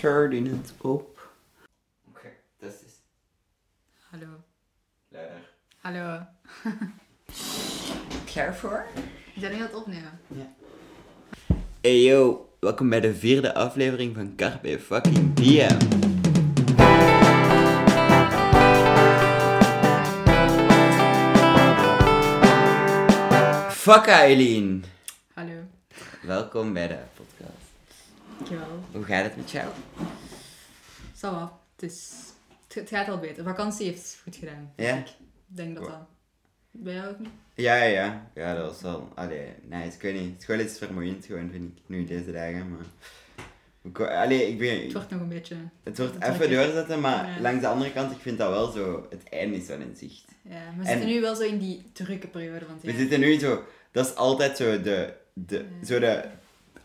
turn het op. Oké, dat is Hallo. luider. Hallo. Klaar voor? Ik ben nu aan het opnemen. Hey yo, welkom bij de vierde aflevering van Carpe fucking Diem. Fuck Eileen. Hallo. Welkom bij de podcast. Dankjewel. Hoe gaat het met jou? Zo wat. Het, is... het het gaat al beter. Vakantie heeft het goed gedaan. Ja? Ik denk dat dat... Bij jou ook niet? Ja, ja, ja. Ja, dat was wel... Allee, nee, ik weet niet. Het is gewoon iets vermoeiend, gewoon, vind ik, nu deze dagen, maar... Allee, ik ben... Het wordt nog een beetje... Het wordt Het even doorzetten, maar Ja. langs de andere kant, ik vind dat wel zo... Het einde is wel in zicht. Ja, we En- zitten nu wel zo in die drukke periode. Want We ja, zitten nu zo... Dat is altijd zo de... de zo de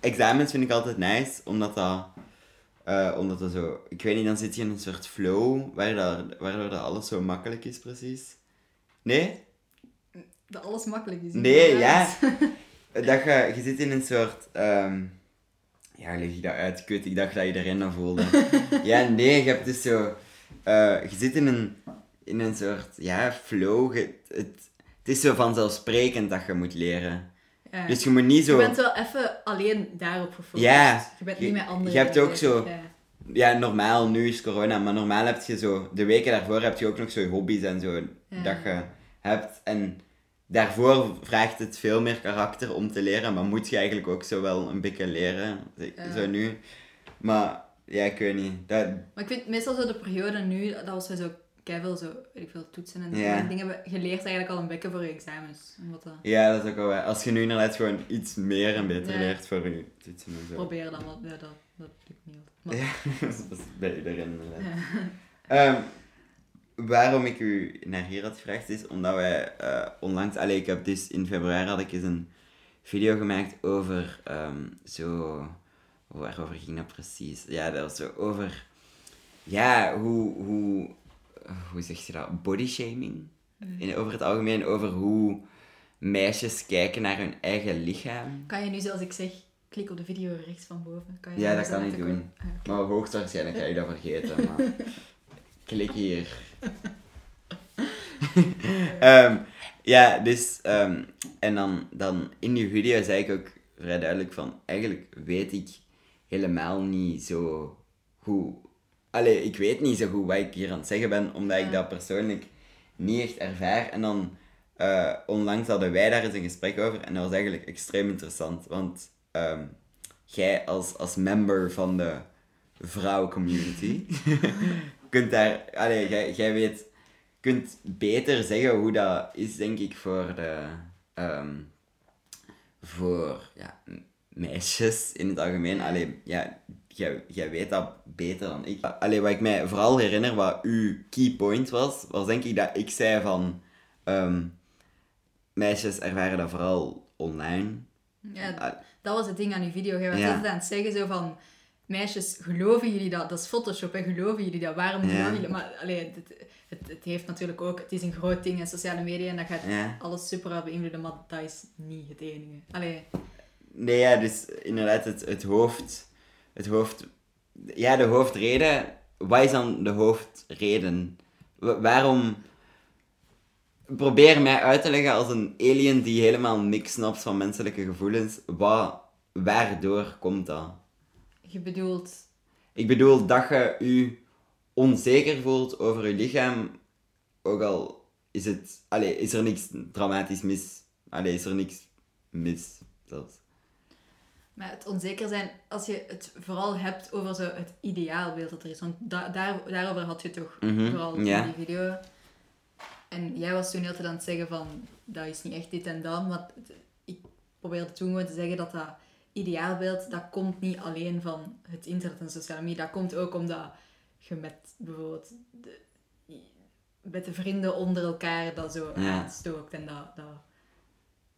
examens vind ik altijd nice, omdat dat... eh, omdat dat zo... Ik weet niet, dan zit je in een soort flow, waardoor, waardoor dat alles zo makkelijk is, precies. Nee? dat alles makkelijk is. Nee, ja. Dat je, je zit in een soort... ehm ja, leg je dat uit? Kut, ik dacht dat je erin dat voelde. ja, nee, je hebt dus zo... eh, je zit in een, in een soort, ja, flow. Je- het, het is zo vanzelfsprekend dat je moet leren. Dus je moet niet zo... Je bent wel even alleen daarop gefocust. Ja. Je bent niet met anderen. je hebt ook zo- Ja. Ja, normaal, nu is corona, maar normaal heb je zo... De weken daarvoor heb je ook nog zo hobby's en zo Ja. dat je hebt. En daarvoor vraagt het veel meer karakter om te leren, maar moet je eigenlijk ook zo wel een beetje leren. Zo nu. Maar, ja, ik weet niet. Dat, Maar ik vind meestal zo de periode nu, dat was we zo keiveel zo, ik veel, toetsen en en dingen hebben geleerd eigenlijk al een beetje voor je examens. Omdat dat ja, dat is ook wel waar. Als je nu inderdaad gewoon iets meer en beter Ja. leert voor je toetsen en zo. proberen dan wat, ja, dat, dat lukt niet altijd. Maar, Ja, dat is bij iedereen inderdaad. ja. Ehm, waarom ik u naar hier had gevraagd is omdat wij eh, onlangs... Allee, ik heb dus in februari had ik eens een video gemaakt over ehm, zo... Waarover ging dat precies? Ja, dat was zo over... Ja, hoe... hoe hoe zeg je dat? Bodyshaming? In, over het algemeen, over hoe meisjes kijken naar hun eigen lichaam. Kan je nu, zoals ik zeg, klik op de video rechts van boven? Kan je Ja, dat kan ik doen. Ah, oké. Maar hoogstwaarschijnlijk ga je dat vergeten, maar... Klik hier. Ehm, ja, dus... ehm, en dan, dan in die video zei ik ook vrij duidelijk van... Eigenlijk weet ik helemaal niet zo hoe... Allee, ik weet niet zo goed wat ik hier aan het zeggen ben, omdat ik dat persoonlijk niet echt ervaar. En dan... eh, onlangs hadden wij daar eens een gesprek over en dat was eigenlijk extreem interessant. Want ehm, jij als, als member van de vrouwencommunity kunt daar, allee, jij, jij weet, kunt beter zeggen hoe dat is, denk ik, voor de, ehm, voor, ja, meisjes in het algemeen. Allee, ja, jij, jij weet dat beter dan ik. Allee, wat ik mij vooral herinner, wat uw key point was, was denk ik dat ik zei van, ehm, meisjes ervaren dat vooral online. Ja, dat was het ding aan die video. Jij was Ja. altijd aan het zeggen zo van... Meisjes, geloven jullie dat? Dat is Photoshop, hè? Geloven jullie dat? Waarom Ja. jullie... Maar allee, het, het, het heeft natuurlijk ook... Het is een groot ding in sociale media en dat gaat Ja. alles super hard beïnvloeden, maar dat is niet het enige. Allee, Nee, ja, dus inderdaad, het, het hoofd... Het hoofd... Ja, de hoofdreden... Wat is dan de hoofdreden? Wa- waarom... Probeer mij uit te leggen als een alien die helemaal niks snapt van menselijke gevoelens. Wat... Waardoor komt dat? je bedoelt... Ik bedoel dat je je onzeker voelt over je lichaam, ook al is het... Allee, is er niks dramatisch mis. Allee, is er niks mis. Zelfs. Maar het onzeker zijn, als je het vooral hebt over zo het ideaalbeeld dat er is. Want da- daar, daarover had je toch Mhm, vooral in die video. En jij was toen heel tijd aan het zeggen van, dat is niet echt dit en dat. Maar ik probeerde toen gewoon te zeggen dat dat ideaalbeeld, dat komt niet alleen van het internet en sociale media. Dat komt ook omdat je met bijvoorbeeld de, met de vrienden onder elkaar dat zo aanstookt. En dat, dat,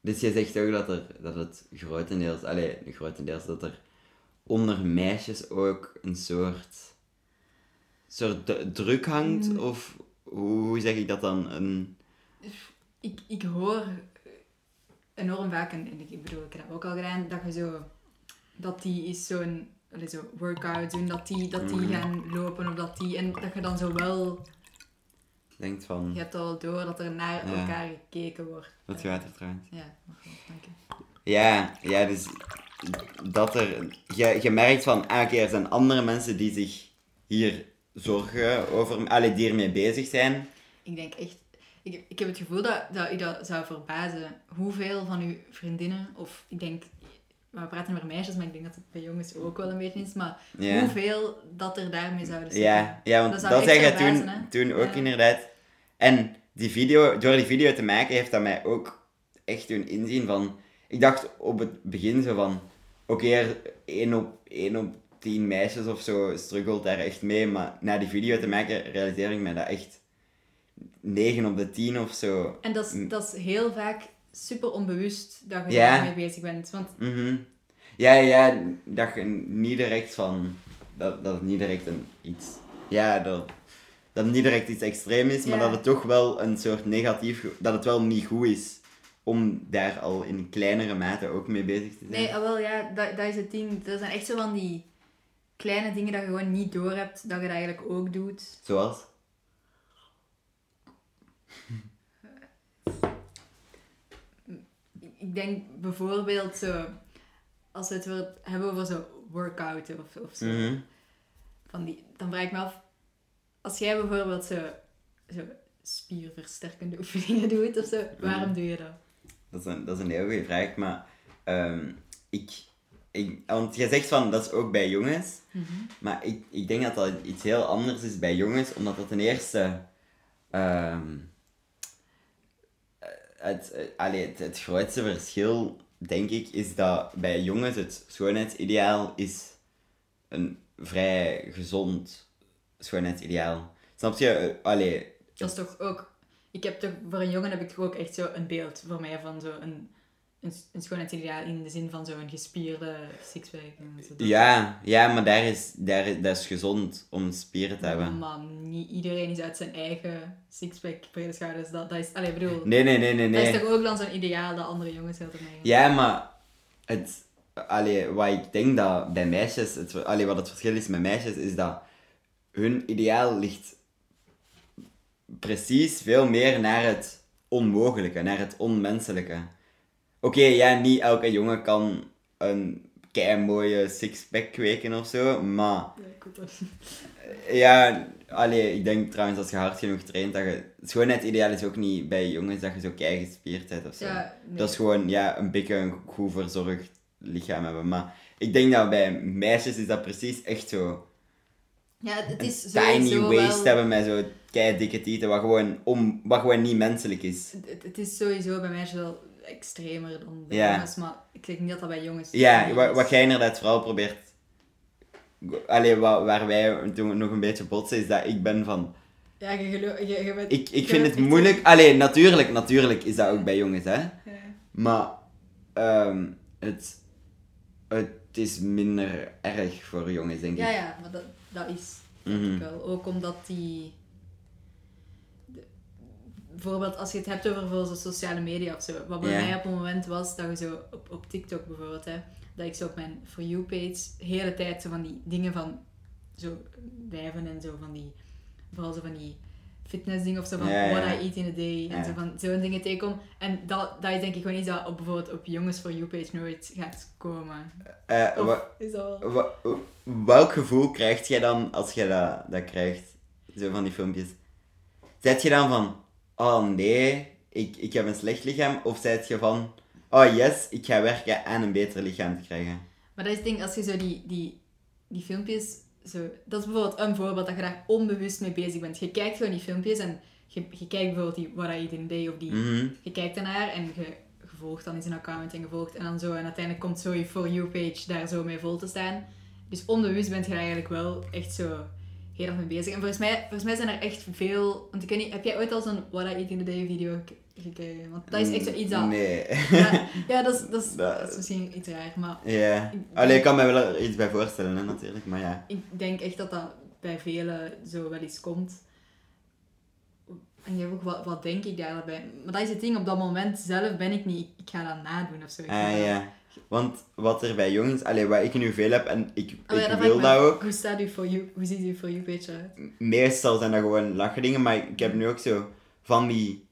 Dus je zegt ook dat, er, dat het grotendeels, allee, grotendeels dat er onder meisjes ook een soort, soort druk hangt? Mm. Of hoe, zeg ik dat dan? Een, ik, ik hoor enorm vaak, en ik bedoel, ik heb dat ook al gedaan, dat je zo, dat die is zo'n zo workouts doen, dat die, dat die Mhm. gaan lopen of dat die... En dat je dan zo wel... Denkt van, Je hebt al door dat er naar Ja. elkaar gekeken wordt. wat gaat er trouwens? Ja, mag wel, dank je. Ja, ja, dus dat er, je, je merkt van, ah, er zijn andere mensen die zich hier zorgen over, allee, die ermee bezig zijn. Ik denk echt... Ik, ik heb het gevoel dat, dat u dat zou verbazen. Hoeveel van uw vriendinnen, of ik denk... We praten over meisjes, maar ik denk dat het bij jongens ook wel een beetje is. Maar Ja. hoeveel dat er daarmee zouden zitten. Ja, ja want Dat zei je toen, hè? toen ook Ja. inderdaad. En die video, door die video te maken heeft dat mij ook echt doen inzien van... Ik dacht op het begin zo van... Oké, er één op, één op tien meisjes of zo struggelt daar echt mee. Maar na die video te maken realiseer ik me dat echt 9 op de 10 of zo. En dat is, dat is heel vaak super onbewust dat je Ja. daarmee bezig bent. Want Mhm. Ja, ja, dat je niet direct van... Dat, dat het niet direct een iets... Ja, dat, dat het niet direct iets extreem is, maar dat het toch wel een soort negatief... Dat het wel niet goed is om daar al in kleinere mate ook mee bezig te zijn. nee, ah, wel ja, dat, dat is het ding. Dat zijn echt zo van die kleine dingen dat je gewoon niet doorhebt, dat je dat eigenlijk ook doet. Zoals? Ik denk bijvoorbeeld zo, als we het hebben over zo workouten of, of zo. Mhm. Van die, dan vraag ik me af, als jij bijvoorbeeld zo, zo spierversterkende oefeningen doet of zo, waarom doe je dat? Dat is een, dat is een heel goede vraag, maar ehm, ik, ik... Want jij zegt van, dat is ook bij jongens. Maar ik, ik denk dat dat iets heel anders is bij jongens, omdat dat ten eerste... ehm, het, eh, allee, het, grootste verschil, denk ik, is dat bij jongens het schoonheidsideaal is een vrij gezond schoonheidsideaal. Snap je? Eh, Allee, Dat is toch ook... Ik heb toch, voor een jongen heb ik toch ook echt zo een beeld voor mij van zo een, een, schoonheidsideaal in de zin van zo'n gespierde sixpack. en zo. Ja, ja, maar daar is, daar, dat is gezond om spieren te hebben. Maar niet iedereen is uit zijn eigen sixpack brede schouders. Dat, dat is... Allee, bedoel... Nee, nee, nee, nee, Dat is nee. toch ook dan zo'n ideaal dat andere jongens heel neigen. Ja, maar het, allee, wat ik denk dat bij meisjes, het, allee, wat het verschil is met meisjes, is dat hun ideaal ligt precies veel meer naar het onmogelijke, naar het onmenselijke. Oké, ja, niet elke jongen kan een kei mooie sixpack kweken of zo, maar Ja, ik hoop dat. ja, allee, ik denk trouwens als je hard genoeg traint, dat je... Het schoonheidsideaal is ook niet bij jongens dat je zo kei gespierd bent of zo. Ja, nee. Dat is gewoon ja, een beetje een goed verzorgd lichaam hebben. Maar ik denk dat bij meisjes is dat precies echt zo. Ja, het, is Tiny sowieso waist wel... hebben met zo kei dikke tieten, wat gewoon, om, wat gewoon niet menselijk is. Het, het is sowieso bij meisjes wel extremer dan bij Ja. jongens, maar ik zeg niet dat dat bij jongens Ja, wat, wat jij inderdaad vooral probeert. Allee, wat, waar wij toen nog een beetje botsen, is dat ik ben van. Ja, je, geloof, je, je bent, Ik, ik vind het moeilijk. Allee, natuurlijk, natuurlijk is dat ook bij jongens, hè. Ja. Maar ehm, het, het is minder erg voor jongens, denk ik. Ja, ja, maar dat, dat is denk ik wel. Ook omdat die... bijvoorbeeld als je het hebt over sociale media of zo. Wat bij mij op een moment was, dat je zo op, op TikTok bijvoorbeeld, hè, dat ik zo op mijn For You page de hele tijd zo van die dingen van zo wijven en zo van die... Vooral zo van die fitnessdingen of zo van what I eat in a day en zo van zo'n dingen tegenkom. En dat, dat is denk ik gewoon iets dat op, bijvoorbeeld op jongens For You page nooit gaat komen. Wa- is dat wel... wa- welk gevoel krijg jij dan als je dat, dat krijgt? Zo van die filmpjes. Zet je dan van, oh nee, ik, ik heb een slecht lichaam? Of zet je van, oh yes, ik ga werken aan een beter lichaam te krijgen? Maar dat is het ding, als je zo die, die, die filmpjes... Zo, dat is bijvoorbeeld een voorbeeld dat je daar onbewust mee bezig bent. Je kijkt gewoon die filmpjes en je, je kijkt bijvoorbeeld die What I Eat in Day of die... Mhm. Je kijkt ernaar en je, volgt dan in zijn account en je volgt en dan zo. En uiteindelijk komt zo je For You page daar zo mee vol te staan. Dus onbewust bent je eigenlijk wel echt zo heel erg mee bezig. En volgens mij, volgens mij zijn er echt veel... Want ik weet niet, heb jij ooit al zo'n What I Eat in a Day video ge- gekeken? Want dat is echt zoiets dat... Nee. Ja, ja, dat, is, dat, is, Dat- dat is misschien iets raar, maar... ja. Allee, ik kan me wel er iets bij voorstellen, hè, natuurlijk, maar ja. Ik denk echt dat dat bij velen zo wel eens komt. En je hebt ook, wat, wat denk ik daarbij? Maar dat is het ding, op dat moment zelf ben ik niet, ik ga dat nadoen of zo. Ah ja. Want wat er bij jongens, allee, wat ik nu veel heb, en ik, Oh ja, ik wil dat ook. Hoe staat u voor you? Hoe ziet u voor you page eruit? Meestal zijn dat gewoon lachen dingen, maar ik heb nu ook zo van die,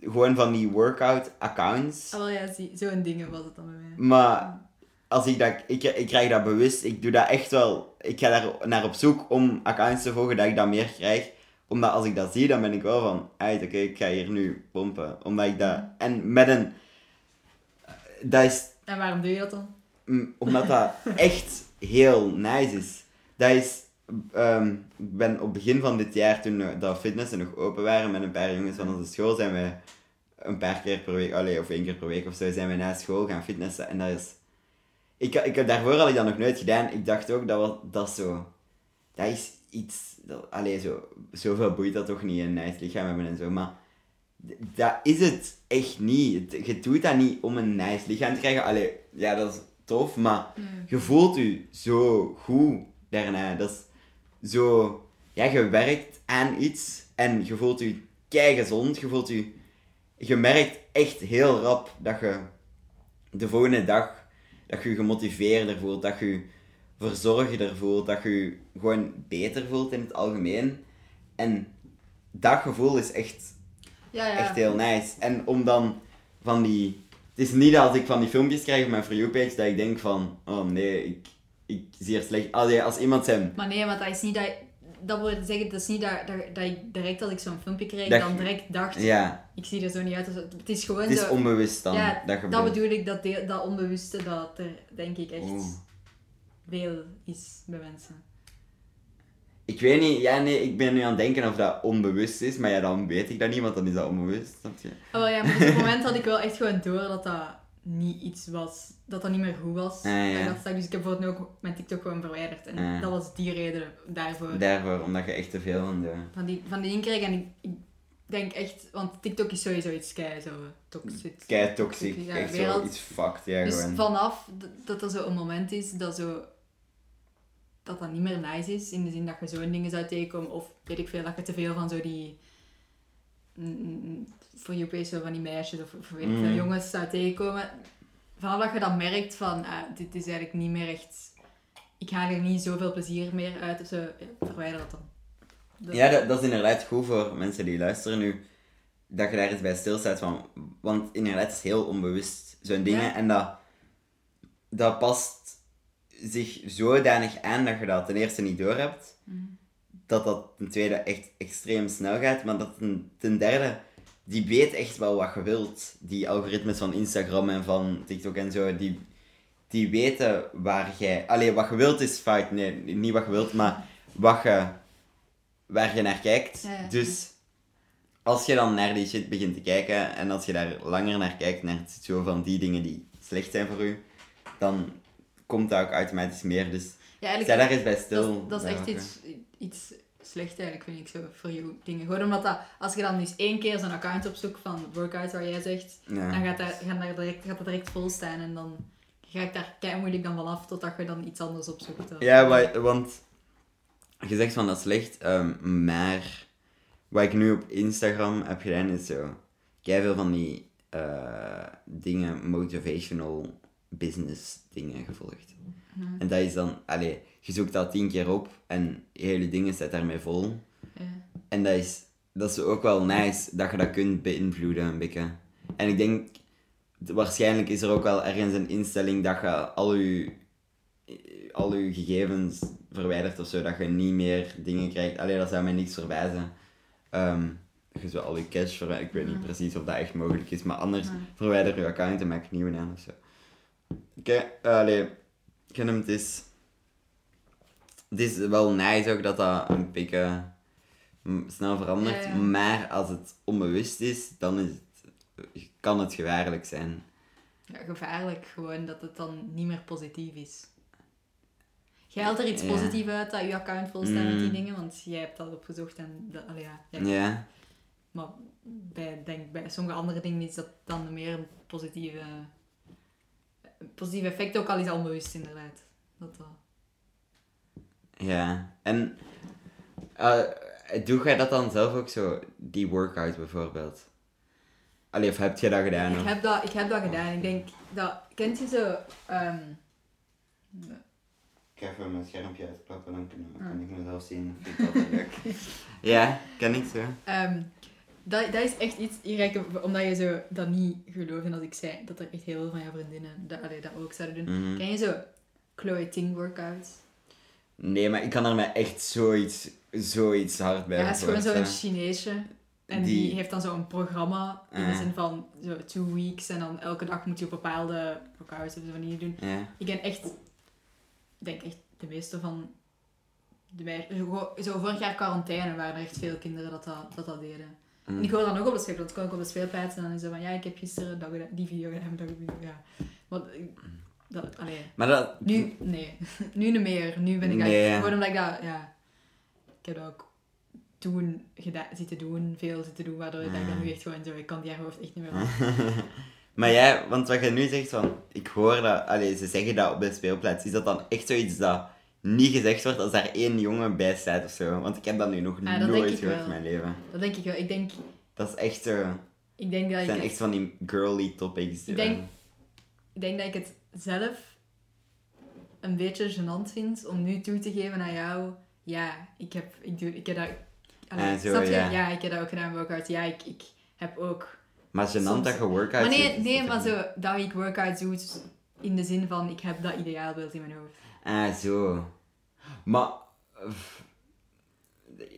gewoon van die workout accounts. Ah, wel ja, zie, zo'n dingen was het dan bij mij. Maar als ik dat, ik, ik krijg dat bewust, ik doe dat echt wel, ik ga daar naar op zoek om accounts te volgen dat ik dat meer krijg. Omdat als ik dat zie, dan ben ik wel van, uit, oké, ik ga hier nu pompen. Omdat ik dat, en met een, dat is En waarom doe je dat dan? Mm, omdat dat echt heel nice is. Dat is... ehm, ik ben op begin van dit jaar, toen eh, dat fitnessen nog open waren met een paar jongens van onze school, zijn we een paar keer per week, allee, of één keer per week of zo, zijn we na school gaan fitnessen. En dat is... Ik, ik, heb- daarvoor had ik dat nog nooit gedaan. Ik dacht ook, dat, was, dat zo... Dat is iets... Dat, allee, zo, zoveel boeit dat toch niet, een nice lichaam hebben en zo. Maar dat is het echt niet. Je doet dat niet om een nice lichaam te krijgen. Allee, ja, dat is tof, maar je voelt je zo goed daarna. Dat is zo... Ja, je werkt aan iets en je voelt je kei gezond. Je voelt je... Je merkt echt heel rap dat je de volgende dag... Dat je je gemotiveerder voelt, dat je je verzorgder voelt, dat je je gewoon beter voelt in het algemeen. En dat gevoel is echt Ja, ja. echt heel nice. En om dan van die... Het is niet dat als ik van die filmpjes krijg op mijn For You page, dat ik denk van... Oh nee, ik, ik zie er slecht... Allee, als iemand zijn... Maar nee, want dat is niet dat... Dat wil zeggen, dat is niet dat, dat, dat ik direct als ik zo'n filmpje kreeg, Dat dan direct dacht, Ja, ik zie er zo niet uit. Het is gewoon het is zo... onbewust dan. ja, dat dat bedoel ik, dat, deel- dat onbewuste, dat er denk ik echt Oeh. veel is bij mensen. Ik weet niet, ja nee, ik ben nu aan het denken of dat onbewust is, maar ja, dan weet ik dat niet, want dan is dat onbewust, snap je? Oh ja, maar dus op het moment had ik wel echt gewoon door dat dat niet iets was, dat dat niet meer goed was. Ah, ja. En dat stak, dus ik heb bijvoorbeeld nu ook mijn TikTok gewoon verwijderd. En Ah. dat was die reden daarvoor. Daarvoor, omdat je echt te veel van de... Van die, van die inkreeg en ik, ik denk echt, want TikTok is sowieso iets kei zo toxic. Kei toxic, Ja, echt zo iets fucked, ja Dus gewoon. vanaf dat er zo een moment is dat zo dat dat niet meer nice is, in de zin dat je zo'n dingen zou tegenkomen, of weet ik veel, dat je te veel van zo die mm, voor you page zo van die meisjes of, of weet ik veel, Mm. jongens zou tegenkomen. Vanaf dat je dan merkt van, ah, dit is eigenlijk niet meer echt, ik haal er niet zoveel plezier meer uit, of zo, ja, verwijder dat dan. Dat- Ja, dat, dat is inderdaad goed voor mensen die luisteren nu. Dat je daar eens bij stilstaat van. Want inderdaad, het is heel onbewust zo'n dingen. Ja. En dat, dat past zich zodanig aan dat je dat ten eerste niet doorhebt. Dat dat ten tweede echt extreem snel gaat. Maar dat ten, ten derde, die weet echt wel wat je wilt. Die algoritmes van Instagram en van TikTok en zo, die, die weten waar jij... Allee, wat je wilt is fout. Nee, niet wat je wilt, maar wat je, waar je naar kijkt. Ja, ja. Dus als je dan naar die shit begint te kijken en als je daar langer naar kijkt, naar het zo van die dingen die slecht zijn voor u, dan komt dat ook automatisch meer. Dus Ja, eigenlijk sta daar eens bij stil. Dat, is- dat is echt iets, iets slecht eigenlijk, vind ik zo, voor jou dingen. Gewoon omdat dat, als je dan dus één keer zo'n account opzoekt van workouts, waar jij zegt, Ja. dan gaat, daar, gaan daar direct, gaat dat direct vol staan en dan ga ik daar kei moeilijk dan vanaf totdat je dan iets anders opzoekt. Ja, wa- want je zegt van dat is slecht, ehm, maar wat ik nu op Instagram heb gedaan is zo, veel van die eh, dingen, motivational business dingen gevolgd. En dat is dan, allee, je zoekt dat tien keer op en hele dingen staat daarmee vol. En dat is, dat is ook wel nice dat je dat kunt beïnvloeden een beetje. En ik denk, waarschijnlijk is er ook wel ergens een instelling dat je al je, al je gegevens verwijdert of zo, dat je niet meer dingen krijgt. Allee, dat zou mij niks verwijzen. Ehm je zou al je cash verwijderen. Ik weet niet precies of dat echt mogelijk is, maar anders verwijder je account en maak een nieuwe aan of zo. Allee, hem, het is... Het is wel nice ook dat dat een beetje mm, snel verandert, Ja, ja. maar als het onbewust is, dan is het, kan het gevaarlijk zijn. Ja, gevaarlijk gewoon dat het dan niet meer positief is. Jij haalt er iets positiefs uit dat je account vol staat met die Mm. dingen, want jij hebt dat opgezocht en dat, allee, ja, ja. Maar bij, denk, bij sommige andere dingen is dat dan meer een positieve, positief effect, ook al is dat onbewust inderdaad. Dat, dat. ja. En eh, doe jij dat dan zelf ook zo, die workout bijvoorbeeld? Allee, of heb je dat gedaan? Ik heb dat, ik heb dat gedaan. Ik denk dat... Kent je zo... ehm, Ik ga even mijn schermpje uitklappen, dan kan, kan ik mezelf zien. Vind ik altijd leuk. ja, ken ik zo. Ehm, dat, dat is echt iets, hier omdat je zo dat niet gelooft en als ik zei dat er echt heel veel van jouw vriendinnen dat, allee, dat ook zouden doen. Mhm. Ken je zo Chloe Ting workouts? Nee, maar ik kan er me echt zoiets, zoiets hard bij Ja, het is gewoon zo'n. Chineesje. En die... Die- heeft dan zo'n programma in de Ah. zin van zo two weeks en dan elke dag moet je bepaalde workouts of zo van die doen. Ja. Ik ken echt, ik denk echt de meeste van de meisjes. Zo, zo vorig jaar quarantaine waren er echt veel kinderen dat dat, dat, dat deden. Mm. En ik hoor dan ook op de speelplaats, kon ik op de speelplaats en dan is het van ja, ik heb gisteren dat die video gedaan, dat video, ja. Want, ik- dat, allee, Maar dat... nu, nee, nu niet meer. Nu ben ik Nee, ja. gewoon omdat ik dat, ja, ik heb dat ook toen gedaan, zitten doen, veel zitten doen, waardoor ik dat Ah. nu echt gewoon zo, ik kan die haar hoofd echt niet meer. Maar jij, want wat je nu zegt van, ik hoor dat, allee, ze zeggen dat op de speelplaats, is dat dan echt zoiets dat niet gezegd wordt als daar één jongen bij staat of zo? Want ik heb dat nu nog Ah, dat nooit ik gehoord wel. in mijn leven. Dat denk ik wel. Ik denk, Dat is echt zo, ik denk dat ik zijn het- echt van die girly topics. Ik denk- ik denk dat ik het zelf een beetje gênant vind om nu toe te geven aan jou. Ja, ik heb, ik doe, ik heb dat... Allee, Ah, zo, je? ja. ik heb dat ook gedaan workouts. Ja, ik, ik heb ook... Maar gênant soms- dat je workouts Maar nee, doet, nee maar zo, dat ik workouts doe in de zin van, ik heb dat ideaalbeeld in mijn hoofd. Ah, zo. Maar...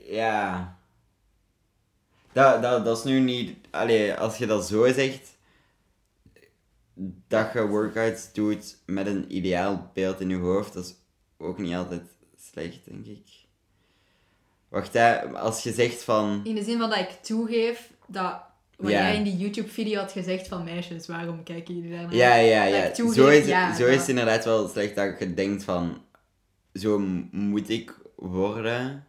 Ja... Dat, dat, dat is nu niet... Allee, als je dat zo zegt... Dat je workouts doet met een ideaal beeld in je hoofd, dat is ook niet altijd slecht, denk ik. Wacht, hè, als je zegt van... In de zin van dat ik toegeef dat... Wat Ja. jij in die YouTube-video had gezegd van meisjes, waarom kijken jullie daar naar? Ja, ja, ja. Zo is, ja, zo is het inderdaad wel slecht dat je denkt van... Zo moet ik worden.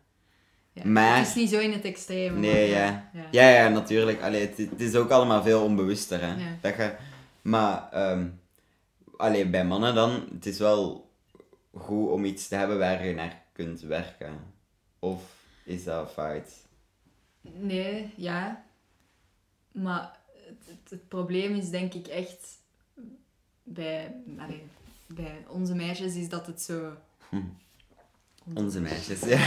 Ja, Maar- Het is niet zo in het extreme. Nee, maar ja. ja. Ja, ja, natuurlijk. Allee, het, het is ook allemaal veel onbewuster, hè. Ja. Dat je... Maar, allee, bij mannen dan, het is wel goed om iets te hebben waar je naar kunt werken. Of is dat fout? Nee, ja. Maar het, het, het probleem is denk ik echt bij, bij onze meisjes is dat het zo... Onze meisjes, ja.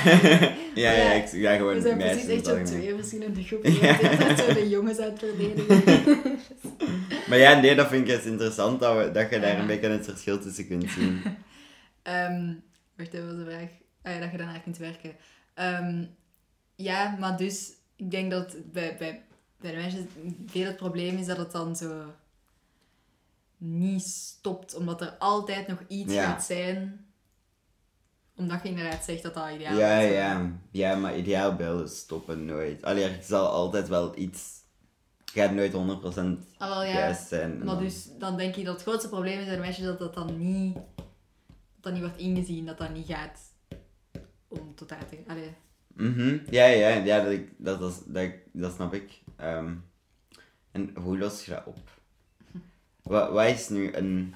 ja, ja, ik ja, gewoon We zijn meisjes. precies echt algemeen. twee verschillende groepen. Ja. Dat zo de jongens uit verdedigen. Maar ja, nee, dat vind ik eens interessant, dat, we, dat je daar Ja. een beetje het verschil tussen kunt zien. Ehm wacht even, de vraag? Ah ja, dat je daarnaar kunt werken. Ehm, ja, maar dus, ik denk dat bij, bij, bij de meisjes veel het probleem is dat het dan zo niet stopt, omdat er altijd nog iets Ja. gaat zijn. Omdat je inderdaad zegt dat dat ideaal Ja, is. ja. Ja, maar ideaalbeelden stoppen nooit. Allee, er zal altijd wel iets... gaat nooit 100% Ah, ja. juist zijn. Maar dan- dus, dan denk ik dat het grootste probleem is bij de meisjes dat dat dan niet, dat dat niet wordt ingezien, dat dat niet gaat om tot uit te... Allee, Mhm. Ja, ja, ja dat, ik, dat, dat, dat, dat snap ik. Ehm, en hoe los je dat op? Wat, wat is nu een...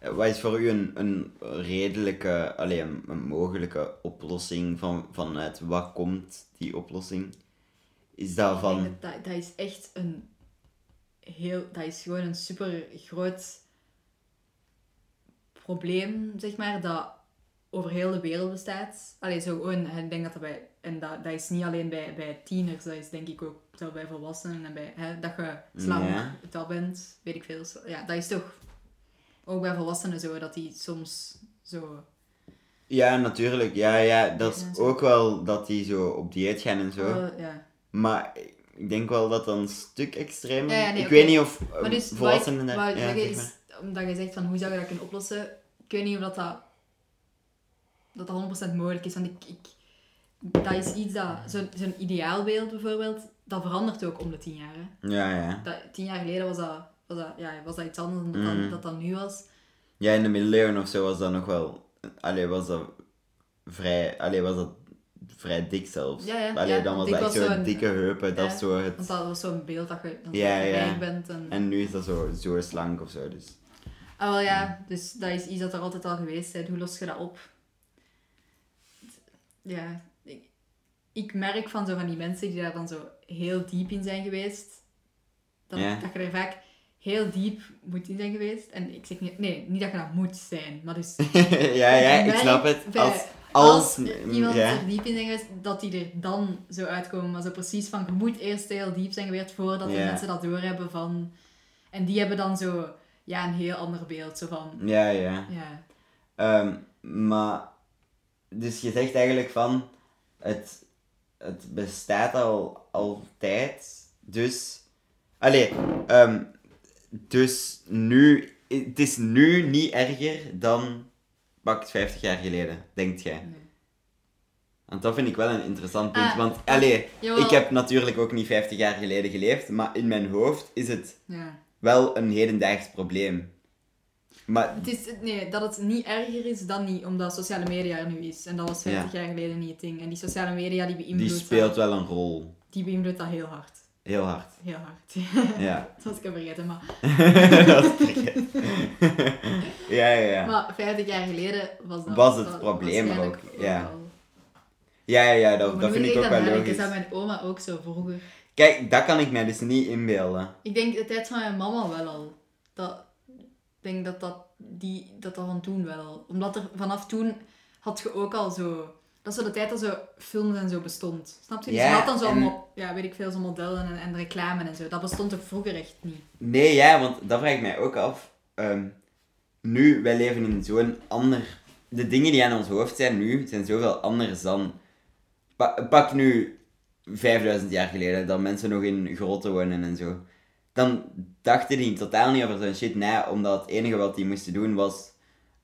Wat is voor u een, een redelijke, alleen een, een mogelijke oplossing van, vanuit wat komt die oplossing? Is dat van... dat, dat, dat is echt een heel... Dat is gewoon een super groot probleem, zeg maar, dat over heel de wereld bestaat. Allee, zo gewoon, ik denk dat dat bij... En dat, dat is niet alleen bij, bij tieners, dat is denk ik ook zo bij volwassenen en bij... Hè, dat je slank Ja. dat bent, weet ik veel. Ja, dat is toch ook bij volwassenen zo, dat die soms zo... Ja, natuurlijk. Ja, ja, dat is ook wel dat die zo op dieet gaan en zo. Ja. Maar ik denk wel dat dat een stuk extreem Ja, ja, nee, Ik weet niet of Maar um, dus, volwassenen... wou daar- ja, zeg maar. omdat je zegt van hoe zou je dat kunnen oplossen, ik weet niet of dat, dat, dat, dat 100% mogelijk is. Want ik, ik, dat is iets dat, zo'n zo'n ideaalbeeld bijvoorbeeld, dat verandert ook om de tien jaar. Hè. Ja, ja. Dat, tien jaar geleden was dat, was dat, ja, was dat iets anders dan dat, dat, nu was. Ja, in de middeleeuwen of zo was dat nog wel... Allee, was dat vrij... Allee, was dat vrij dik zelfs. Ja, ja, Allee, ja, dan was dat echt zo'n dikke heupen, dat zo het... Want dat was zo'n beeld dat je dan Ja, zo ja. bent. En, En nu is dat zo, zo slank of zo, dus... Ah, wel ja, dus dat is iets dat er altijd al geweest is. Hoe los je dat op? Ja, ik, merk van zo van die mensen die daar dan zo heel diep in zijn geweest, Dat, dat je er vaak heel diep moet in zijn geweest. En ik zeg niet, nee, niet dat je dat moet zijn, maar dus... ja, ja, ik snap het. Als, Als, als, iemand ja. er diep in zijn geweest, dat die er dan zo uitkomen. Maar zo precies van, je moet eerst heel diep zijn geweest voordat de Ja. mensen dat doorhebben van... En die hebben dan zo, ja, een heel ander beeld. Zo van, Ja, ja. ja, Ehm, maar, dus je zegt eigenlijk van, het, het bestaat al altijd, dus, allee, ehm, dus nu, het is nu niet erger dan, pakt 50 jaar geleden, denkt jij? nee. Want dat vind ik wel een interessant punt, Ah, want, allee, Jawel. ik heb natuurlijk ook niet 50 jaar geleden geleefd, maar in mijn hoofd is het Ja. wel een hedendaags probleem. Maar Het is, nee, dat het niet erger is dan niet, omdat sociale media er nu is. En dat was 50 jaar geleden niet het ding. En die sociale media die beïnvloedt, die speelt dat, wel een rol. die beïnvloedt dat heel hard. Heel hard. Heel hard. Ja. dat was ik al vergeten, maar... Dat is verkeerd. ja, ja, ja. Maar 50 jaar geleden was dat... Was het dat probleem er ook, ja. Ja, ja, ja, dat, Maar dat vind ik ook wel logisch. Is dat mijn oma ook zo vroeger? Kijk, dat kan ik mij dus niet inbeelden. Ik denk de tijd van mijn mama wel al. Dat, ik denk dat dat, die, dat dat van toen wel. Omdat er vanaf toen had je ook al zo... Dat is zo de tijd dat zo films en zo bestond. Snap je? Dus Ja, je had dan zo, en- ja, weet ik veel, zo modellen en, en reclame en zo. Dat bestond er vroeger echt niet. Nee, ja, want dat vraag ik mij ook af. Ehm, nu, wij leven in zo'n ander... De dingen die aan ons hoofd zijn nu, zijn zoveel anders dan... Pa- pak nu 5000 jaar geleden, dat mensen nog in grotten wonen en zo. Dan dachten die totaal niet over zo'n shit na, omdat het enige wat die moesten doen was...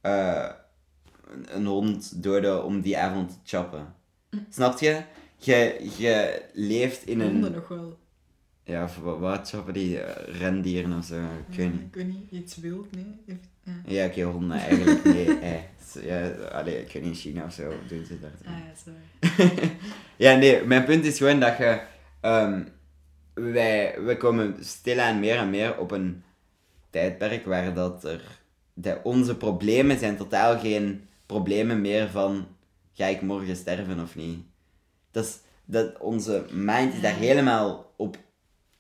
eh, een, hond doden om die avond te choppen. Snap je? Je, je leeft in een... Honden nog wel. Ja, wat, wat choppen die? eh, rendieren of zo, ik weet niet. Ik weet niet, iets wild, nee. Ja. Ja, oké, honden eigenlijk, nee. Eh, ja, allee, ik weet niet, in China of zo doen ze dat. Ah ja, sorry. Ja, nee, mijn punt is gewoon dat je... ehm, wij, wij komen stilaan meer en meer op een tijdperk waar dat er... De, onze problemen zijn totaal geen problemen meer van... Ga ik morgen sterven of niet? Dat is... Dat onze mind is daar helemaal op...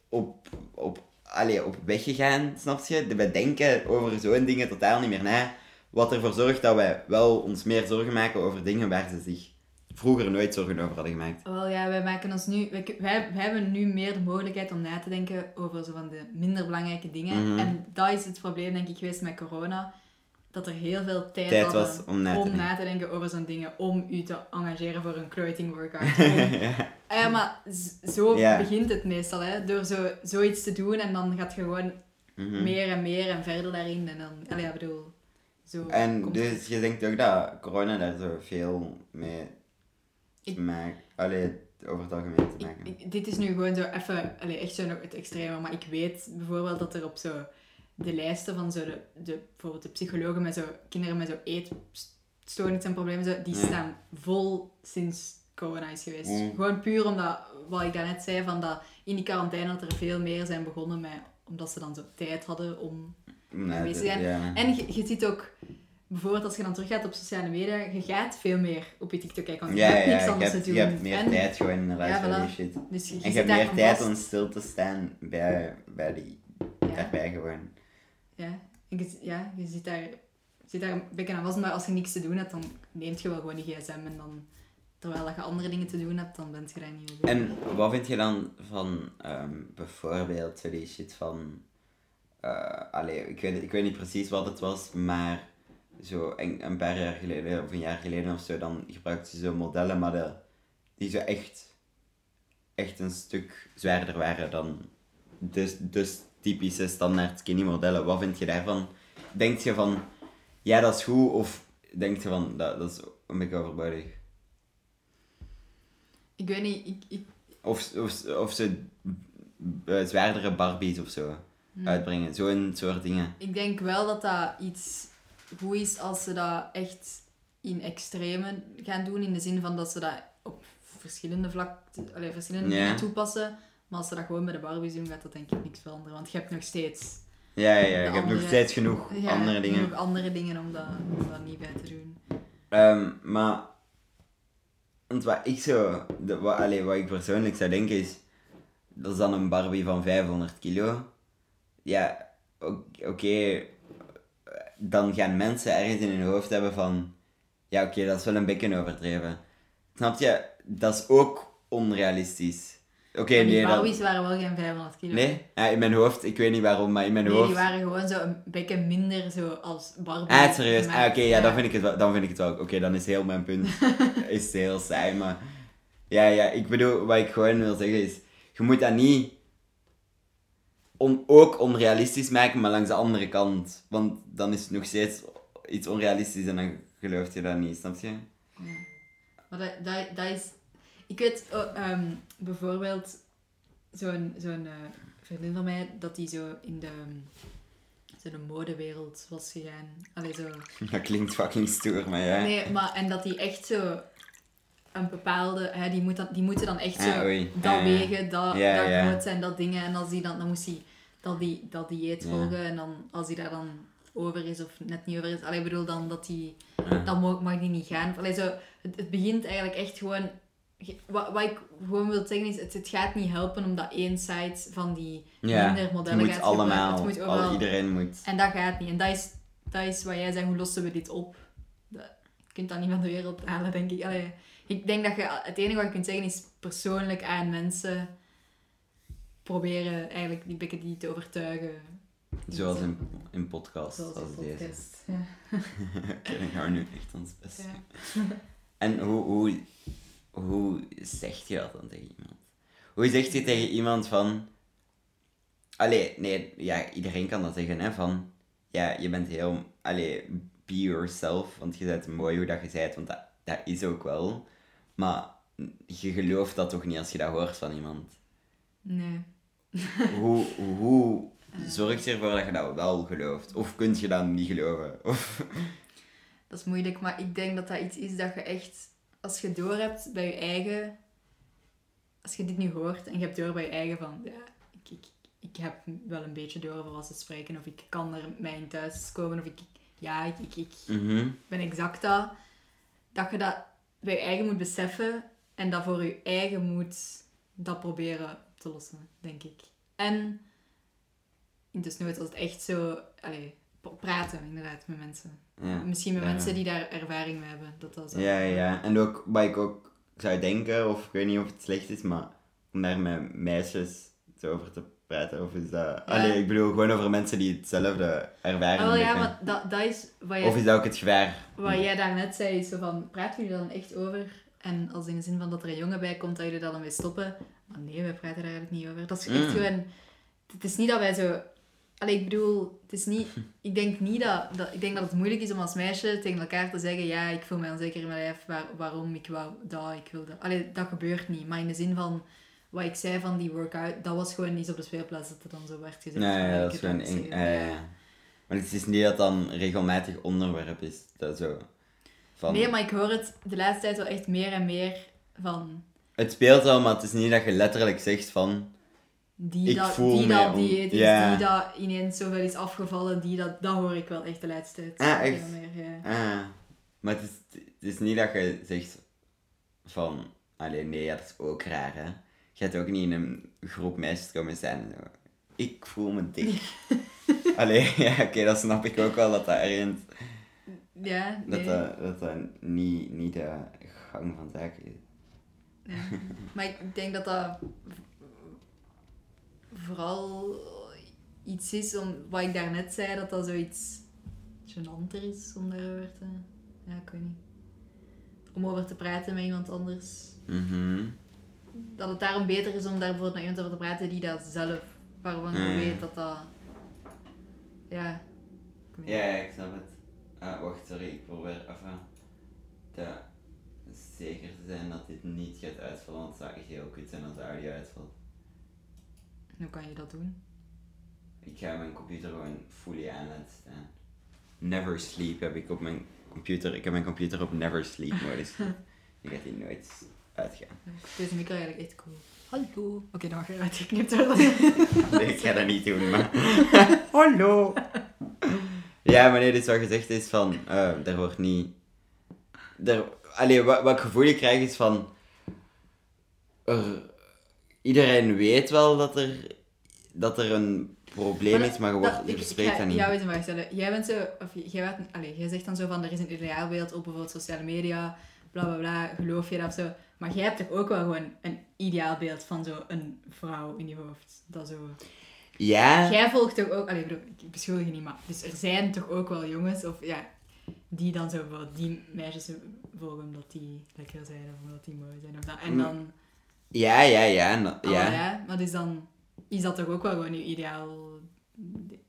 Op... op allee, op weggegaan, snap je? We denken over zo'n dingen totaal niet meer na. Wat ervoor zorgt dat wij wel ons meer zorgen maken over dingen waar ze zich vroeger nooit zorgen over hadden gemaakt. Wel ja, wij maken ons nu... Wij, wij, wij hebben nu meer de mogelijkheid om na te denken over zo van de minder belangrijke dingen. Mhm. En dat is het probleem, denk ik, geweest met corona. Dat er heel veel tijd, was om na te denken. denken over zo'n dingen. Om u te engageren voor een clothing workout. Ja. Ja, maar zo Ja. begint het meestal, hè. Door zo, zoiets te doen en dan gaat je gewoon Mhm. meer en meer en verder daarin. En dan... Ja, bedoel... Zo En dus je denkt ook dat corona daar zo veel mee maken... Allee, over het algemeen te maken. ik- dit is nu gewoon zo even, allee, echt zo nog het extreme, maar ik weet bijvoorbeeld dat er op zo de lijsten van zo de, de, bijvoorbeeld de psychologen met zo kinderen met zo eetstoornissen en problemen, zo, die Ja. staan vol sinds corona is geweest. Mm. Gewoon puur omdat, wat ik daarnet zei, van dat in die quarantaine dat er veel meer zijn begonnen met, omdat ze dan zo tijd hadden om Nee, geweest te zijn. ja. En je, je ziet ook, bijvoorbeeld als je dan teruggaat op sociale media, je gaat veel meer op je TikTok kijken, want je Ja, hebt niks je anders te je doen. hebt meer En- tijd gewoon inderdaad voor die voilà. shit. Dus je, je En je hebt meer tijd vast. om stil te staan bij, bij die, daarbij gewoon. Ja, en je, ja, je zit daar, je zit daar een beetje aan vast, maar als je niks te doen hebt, dan neemt je wel gewoon die gsm en dan, terwijl dat je andere dingen te doen hebt, dan bent je daar niet mee bezig. En wat vind je dan van ehm, bijvoorbeeld die shit van... eh allee, ik weet, ik weet niet precies wat het was, maar zo een, een paar jaar geleden of een jaar geleden of zo, dan gebruikten ze zo modellen, maar de, die zo echt, echt een stuk zwaarder waren dan de, de typische standaard skinny modellen. Wat vind je daarvan? Denk je van, ja dat is goed, of denk je van, dat, dat is een beetje overbodig? Ik weet niet, ik, ik, Of, of, of ze eh, zwaardere Barbies of zo uitbrengen. Zo'n soort dingen. ik denk wel dat dat iets goed is als ze dat echt in extreme gaan doen, in de zin van dat ze dat op verschillende vlakken, verschillende Ja. toepassen. Maar als ze dat gewoon bij de Barbies doen, gaat dat denk ik niks veranderen. Want je hebt nog steeds Ja, ja, Je hebt nog steeds genoeg ja, andere dingen. nog andere dingen om dat, om dat niet bij te doen. Ehm, maar... Want wat ik zo... De, wat, wat ik persoonlijk zou denken is... Dat is dan een Barbie van 500 kilo. ja, oké, dan gaan mensen ergens in hun hoofd hebben van, ja, oké, dat is wel een beetje overdreven. Snap je? Dat is ook onrealistisch. Oké, die nee, dat... Barbies waren wel geen 500 kilo. Nee? Ja, in mijn hoofd, ik weet niet waarom, maar in mijn Nee, hoofd... die waren gewoon zo een beetje minder zo als Barbie. Ah, serieus? Ah, oké, ja, dan vind ik het wel. Dan vind ik het wel. Oké, dan is heel mijn punt is heel saai, maar... Ja, ja, ik bedoel, wat ik gewoon wil zeggen is... Je moet dat niet... On, ook onrealistisch maken, maar langs de andere kant. Want dan is het nog steeds iets onrealistisch en dan geloof je dat niet, snap je? Maar dat, dat, dat is... Ik weet oh, ehm, bijvoorbeeld zo'n zo'n eh, vriendin van mij, dat die zo in de, zo de modewereld was gegaan. Allee, zo... Dat klinkt fucking stoer, maar ja. Nee, maar en dat die echt zo een bepaalde... Hè, die, moet dan, die moeten dan echt zo Ah, oei. dat Ja, ja. wegen, dat, Ja, dat ja. groot zijn, dat dingen. En als die dan, dan moest hij dat, die, dat dieet Ja. volgen. En dan, als hij daar dan over is of net niet over is. Allee, ik bedoel dan dat die... Ja. Dan mag, mag die niet gaan. Allee, zo, het, het begint eigenlijk echt gewoon... ge- Wat, wat ik gewoon wil zeggen is, het, het gaat niet helpen omdat één site van die Ja, minder modellen gaat allemaal, Het moet al, overal. iedereen moet. En dat gaat niet. En dat is, dat is wat jij zegt, hoe lossen we dit op? Dat, je kunt dat niet van de wereld halen, denk ik. Allee, ik denk dat je, het enige wat je kunt zeggen is persoonlijk aan mensen proberen eigenlijk die bekken die te overtuigen. Zoals in, in podcasts Zoals als een deze. podcast. Ja. Dan gaan we nu echt ons best Ja. En hoe, hoe, hoe zeg je dat dan tegen iemand? Hoe zeg je tegen iemand van... Allee, nee, ja, iedereen kan dat zeggen, hè, van... Ja, je bent heel... Allee, be yourself, want je bent mooi hoe dat je bent, want dat, dat is ook wel. Maar je gelooft dat toch niet als je dat hoort van iemand? Nee. Hoe, hoe zorg je ervoor dat je dat wel gelooft? Of kun je dat niet geloven? Of... Dat is moeilijk, maar ik denk dat dat iets is dat je echt, als je door hebt bij je eigen, als je dit nu hoort en je hebt door bij je eigen van, ja, ik, ik, ik heb wel een beetje door over wat ze spreken, of ik kan er mij in thuis komen, of ik, ja, ik, ik, ik Mhm. ben exact dat, dat je dat bij je eigen moet beseffen en dat voor je eigen moet dat proberen te lossen, denk ik. En in desnoods als het echt zo, allee, praten inderdaad met mensen. Ja. Misschien met Ja. mensen die daar ervaring mee hebben. Dat dat zo... Ja, ja. En ook wat ik ook zou denken, of ik weet niet of het slecht is, maar om daar met meisjes zo over te praten, of is dat... Allee, ik bedoel gewoon over mensen die hetzelfde ervaren. Wel, ja, maar dat, dat is wat, Of jij, is dat ook het gevaar? wat jij daarnet zei. Is zo van, praten jullie dan echt over? En als in de zin van dat er een jongen bij komt, dat jullie daar dan mee stoppen. Maar nee, wij praten daar eigenlijk niet over. Dat is echt Mm. gewoon... Het is niet dat wij zo... Allee, ik bedoel, het is niet... Ik denk niet dat, dat... Ik denk dat het moeilijk is om als meisje tegen elkaar te zeggen ja, ik voel mij onzeker in mijn lijf, waar, waarom ik wou dat, ik wil dat. Allee, dat gebeurt niet. Maar in de zin van... Wat ik zei van die workout, dat was gewoon niet op de speelplaats dat het dan zo werd gezegd. Nee, ja, dat is gewoon... eng- ja. Maar het is niet dat dan regelmatig onderwerp is, dat zo... Van... Nee, maar ik hoor het de laatste tijd wel echt meer en meer van Het speelt wel, maar het is niet dat je letterlijk zegt van... die Ik dat, voel die dat dieet is, ja. die dat ineens zoveel is afgevallen, die dat, dat hoor ik wel echt de laatste tijd. Ah, echt? Meer, ja. Ah, maar het is, het is niet dat je zegt van, alleen nee, dat is ook raar, hè. Je gaat ook niet in een groep meisjes komen zijn. Ik voel me dik. Allee, ja, oké, dat snap ik ook wel, dat dat ergens, Ja, dat dat, dat, dat niet, niet de gang van zaken is. Ja. Maar ik denk dat dat vooral iets is, om, wat ik daarnet zei, dat dat zoiets gênanter is om daarover te... Ja, ik weet niet. Om over te praten met iemand anders. Mhm. Dat het daarom beter is om daar bijvoorbeeld met iemand over te praten die dat zelf, waarvan je Mm. weet dat dat... Ja. ik. Ja, ja, ik snap het. Ah, wacht, sorry, ik probeer even te zeker te zijn dat dit niet gaat uitvallen, want het zou echt heel kut zijn als de audio uitvalt. Hoe kan je dat doen? Ik ga mijn computer gewoon fully aan laten staan. Never sleep heb ik op mijn computer. Ik heb mijn computer op never sleep modus. Die gaat die nooit uitgaan. Deze micro eigenlijk echt cool. Hallo. Oké, dan mag je eruit geknipt worden. Nee, ik ga dat niet doen, maar... Hallo! Ja, maar nee, dus wat gezegd is van... eh er wordt niet... Er, allee, wat, wat gevoel ik krijg is van... Er, iedereen weet wel dat er, dat er een probleem Maar is, maar je, dat- wordt, je bespreekt ik dat niet. jou eens een vraag stellen. Jij bent zo, of jij, werd, allez, jij zegt dan zo van, er is een ideaalbeeld op bijvoorbeeld sociale media, bla bla bla, geloof je dat of zo. Maar jij hebt toch ook wel gewoon een ideaalbeeld van zo een vrouw in je hoofd. Dat zo... Ja, Jij volgt toch ook, allee, bedoel, ik beschuldig je niet, maar dus er zijn toch ook wel jongens, of ja, die dan zo bijvoorbeeld die meisjes volgen omdat die lekker zijn of omdat die mooi zijn of dat. En Mm, dan, ja, ja, ja. ja. ja. ja, maar dus dan is dat toch ook wel gewoon je ideaal,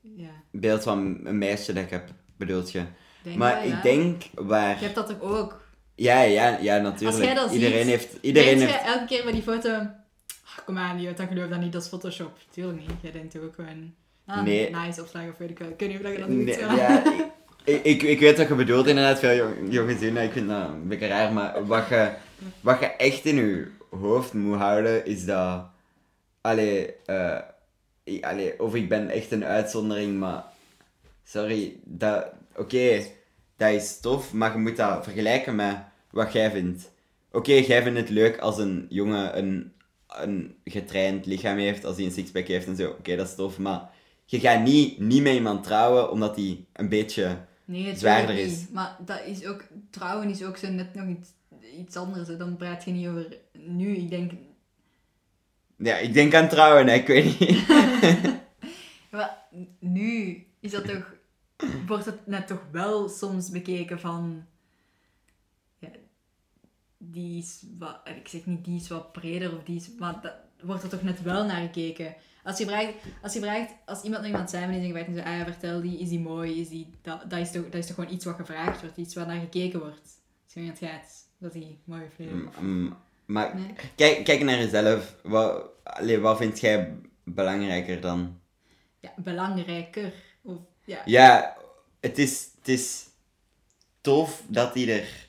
ja. Beeld van een meisje dat ik heb, bedoelt je. Denk maar wel, ja. ik denk waar... Je hebt dat toch ook? Ja, ja, ja, natuurlijk. Als jij dat iedereen ziet, heeft... Iedereen heeft... jij elke keer bij die foto, "Ah, kom aan, die dat geloof dat niet, dat is Photoshop. Tuurlijk niet. Jij denkt toch ook gewoon, ah, Nee. nice opslag of weet ik wel. Ik weet niet of je dat niet Nee, zo. ja, ik, ik, weet wat je bedoelt inderdaad, veel jong- jongens doen. Ik vind dat een beetje raar, maar wat je, wat je echt in je hoofd moet houden, is dat... Allee, ik- allee, of ik ben echt een uitzondering, maar... Sorry, dat... Oké, dat is tof, maar je moet dat vergelijken met wat jij vindt. Oké, jij vindt het leuk als een jongen een, een getraind lichaam heeft, als hij een sixpack heeft en zo. Oké, dat is tof, maar je gaat niet, niet met iemand trouwen omdat hij een beetje... Nee, het zwaarder niet. is. Maar dat is ook, trouwen is ook zo net nog iets, iets anders. hè. Dan praat je niet over nu. Ik denk, Ja, ik denk aan trouwen, hè, ik weet niet. maar nu is dat toch, wordt het net toch wel soms bekeken van, ja, die is wat, ik zeg niet die is wat breder of die is, maar dat wordt er toch net wel naar gekeken. Als je vraagt, als, je vraagt, als iemand naar iemand samen is en je vraagt en zo, ah, vertel die, is die mooi, is die, dat, dat, is toch, dat is toch gewoon iets wat gevraagd wordt, iets waar naar gekeken wordt. Als je het gaat, dat die mooi of. Mm, maar Nee. kijk, kijk naar jezelf. Wat, allee, wat vind jij belangrijker dan? Ja, belangrijker. Of, ja. Ja, het is, het is tof dat hij er,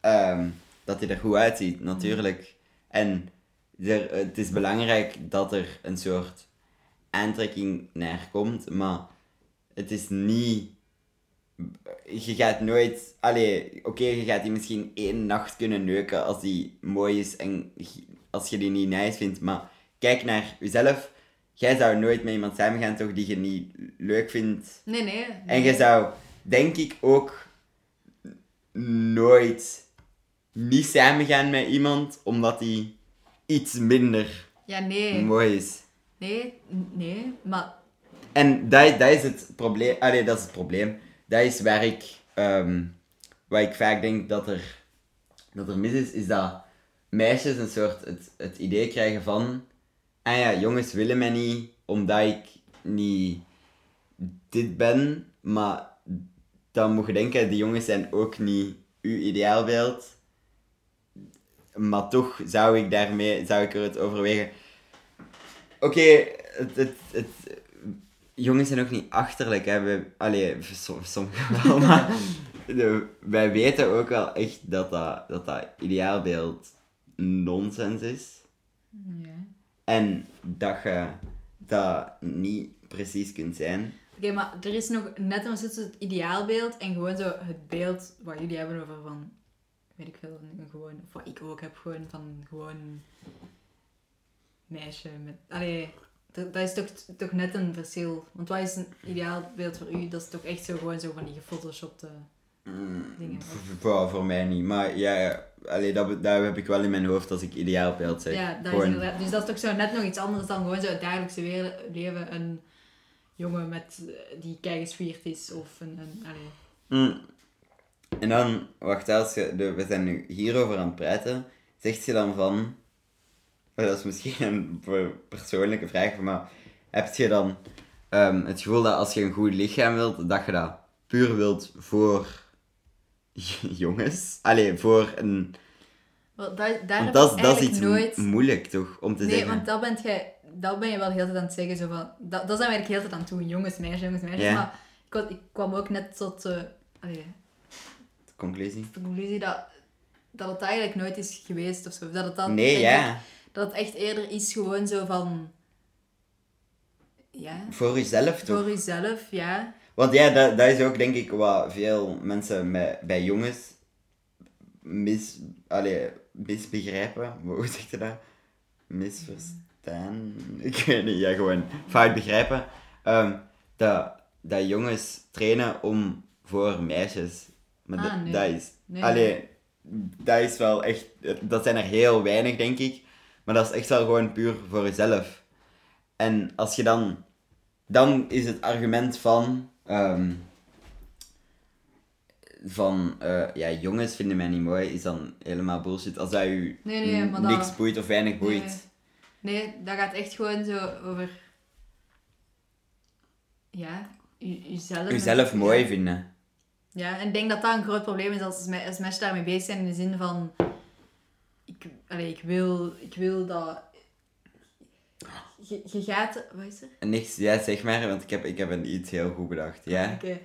ehm, dat hij er goed uitziet, natuurlijk. En er, het is belangrijk dat er een soort aantrekking naar komt, maar het is niet... Je gaat nooit... Allee, oké, je gaat die misschien één nacht kunnen neuken als die mooi is en als je die niet nice vindt, maar kijk naar jezelf. Jij zou nooit met iemand samen gaan, toch, die je niet leuk vindt. Nee, nee. En je zou, denk ik, ook nooit niet samen gaan met iemand omdat die iets minder Ja, nee. mooi is. Nee, nee. Maar En dat, dat is het probleem. Allee, dat is het probleem. Dat is waar ik, waar ik vaak denk dat er, dat er mis is, is dat meisjes een soort het, het idee krijgen van, ah ja, jongens willen mij niet omdat ik niet dit ben, maar dan moet je denken, die jongens zijn ook niet uw ideaalbeeld. Maar toch zou ik daarmee, zou ik er het overwegen. Oké, het, het, het, jongens zijn ook niet achterlijk, hè. We, allee, sommige gevallen, maar wij weten ook wel echt dat dat, dat, dat ideaalbeeld nonsens is. Ja. En dat je dat niet precies kunt zijn. Oké, maar er is nog net een tussen het ideaalbeeld en gewoon zo het beeld wat jullie hebben over van, weet ik veel, een gewoon, of wat ik ook heb, gewoon van gewoon meisje met, allee, dat, dat is toch, toch net een verschil. Want wat is een ideaalbeeld voor u? Dat is toch echt zo gewoon zo van die gefotoshopte dingen. V- Voor, voor mij niet. Maar ja, allee, dat, dat heb ik wel in mijn hoofd als ik ideaalbeeld zeg. Ja, dat is Gewoon-. Dus dat is toch zo net nog iets anders dan gewoon zo het dagelijkse leven een jongen met, eh, die keigespierd is of een, een allee. Mm. En dan, wacht, als je, de, we zijn nu hierover aan het praten, zegt je dan van, oh, dat is misschien een per- persoonlijke vraag, maar heb je dan ehm, het gevoel dat als je een goed lichaam wilt, dat je dat puur wilt voor jongens? Allee, voor een... Wel, daar, daar Want dat, is- dat is eigenlijk iets nooit... mo- moeilijk, toch? Om te Nee, zeggen. want dat, bent jij, dat ben je wel heel tijd aan het zeggen. Zo van, dat, dat zijn we eigenlijk heel tijd aan het doen. Jongens, meisjes, jongens, meisjes. Ja. Maar ik, ik kwam ook net tot eh, allee, Conclusie? de conclusie dat, dat het eigenlijk nooit is geweest of zo. Dat het dan, Nee, ja. ik, dat het echt eerder is gewoon zo van... Ja, Voor jezelf, toch? voor jezelf, ja. Want ja, dat, dat is ook denk ik wat veel mensen met, bij jongens mis, allee, misbegrijpen. Hoe zeg je dat? Misverstaan? Ik weet niet, ja, gewoon fout begrijpen. ehm, dat, dat jongens trainen om voor meisjes. Maar Ah, dat- nee. dat is... Nee. Allee, dat is wel echt... Dat zijn er heel weinig, denk ik. Maar dat is echt wel gewoon puur voor jezelf. En als je dan... Dan is het argument van... ehm, van, eh, ja, jongens vinden mij niet mooi, is dan helemaal bullshit. Als dat u Nee, nee, dat- niks boeit of weinig boeit. Nee. nee, dat gaat echt gewoon zo over... Ja, uzelf. Uzelf Ja. mooi vinden. Ja, en ik denk dat dat een groot probleem is als, als mensen daarmee bezig zijn in de zin van... Ik, allee, ik, wil, ik wil dat... Je, je gaat... Wat is er? Niks, ja, zeg maar, want ik heb, ik heb een iets heel goed bedacht. Ja? Oké.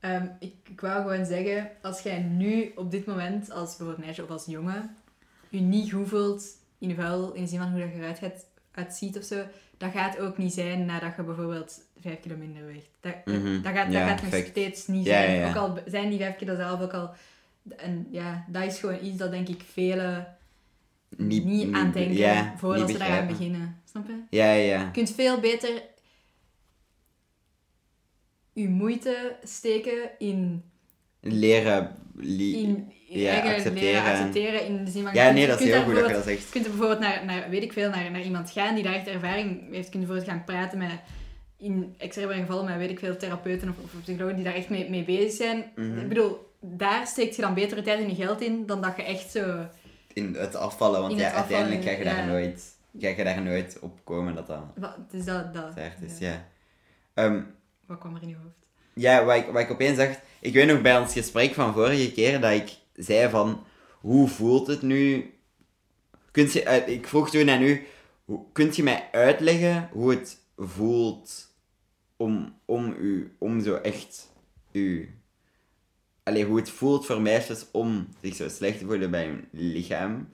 Ehm, ik, ik wou gewoon zeggen, als jij nu op dit moment, als bijvoorbeeld meisje of als jongen, je niet goed voelt in vuil, in de zin van hoe dat je eruit gaat, uitziet of zo, dat gaat ook niet zijn nadat je bijvoorbeeld 5 kilo minder weegt. Dat, dat- Mhm. dat, gaat, Ja, dat gaat nog steeds niet zijn. ja, ja. Ook al zijn die 5 kilo zelf ook al... En ja, dat is gewoon iets dat denk ik velen niet, aan denken voordat ze daaraan begrijpen. beginnen. Snap je? Ja, ja. Je kunt veel beter je moeite steken in, Leren... li- in ja, accepteren. leren accepteren in de zin van... je Ja, nee, je dat is heel daar goed dat je dat zegt. Je kunt bijvoorbeeld naar, naar, weet ik veel, naar, naar iemand gaan die daar echt ervaring heeft. Je kunt bijvoorbeeld gaan praten met, in extreme gevallen, met weet ik veel, therapeuten of, of psychologen die daar echt mee, mee bezig zijn. Mhm. Ik bedoel, daar steekt je dan betere tijd en je geld in dan dat je echt zo... In het afvallen, want ja, het afvallen, uiteindelijk ga je daar nooit... Ga je daar nooit op komen dat dat Wat, dus dat, dat, is, ja. ja. Ehm, Wat kwam er in je hoofd? Ja, wat ik, wat ik opeens dacht... Ik weet nog bij ons gesprek van vorige keer dat ik zei van... Hoe voelt het nu... Kunt je, eh, ik vroeg toen aan u... Kunt je mij uitleggen hoe het voelt om, om u... Om zo echt u... Allee, hoe het voelt voor meisjes om zich zo slecht te voelen bij hun lichaam.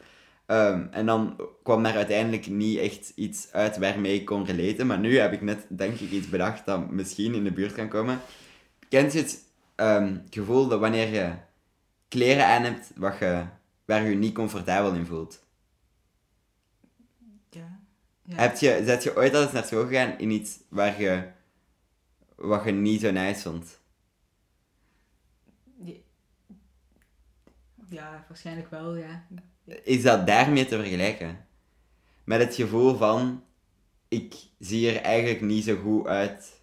Ehm, en dan kwam daar uiteindelijk niet echt iets uit waarmee ik kon relaten. Maar nu heb ik net, denk ik, iets bedacht dat misschien in de buurt kan komen. Kent je het ehm, gevoel dat wanneer je kleren aan hebt wat je, waar je je niet comfortabel in voelt? Ja. ja. Heb je, zet je ooit al eens naar school gegaan in iets waar je, wat je niet zo nice vond? Ja, waarschijnlijk wel, ja. Is dat daarmee te vergelijken? Met het gevoel van, ik zie er eigenlijk niet zo goed uit.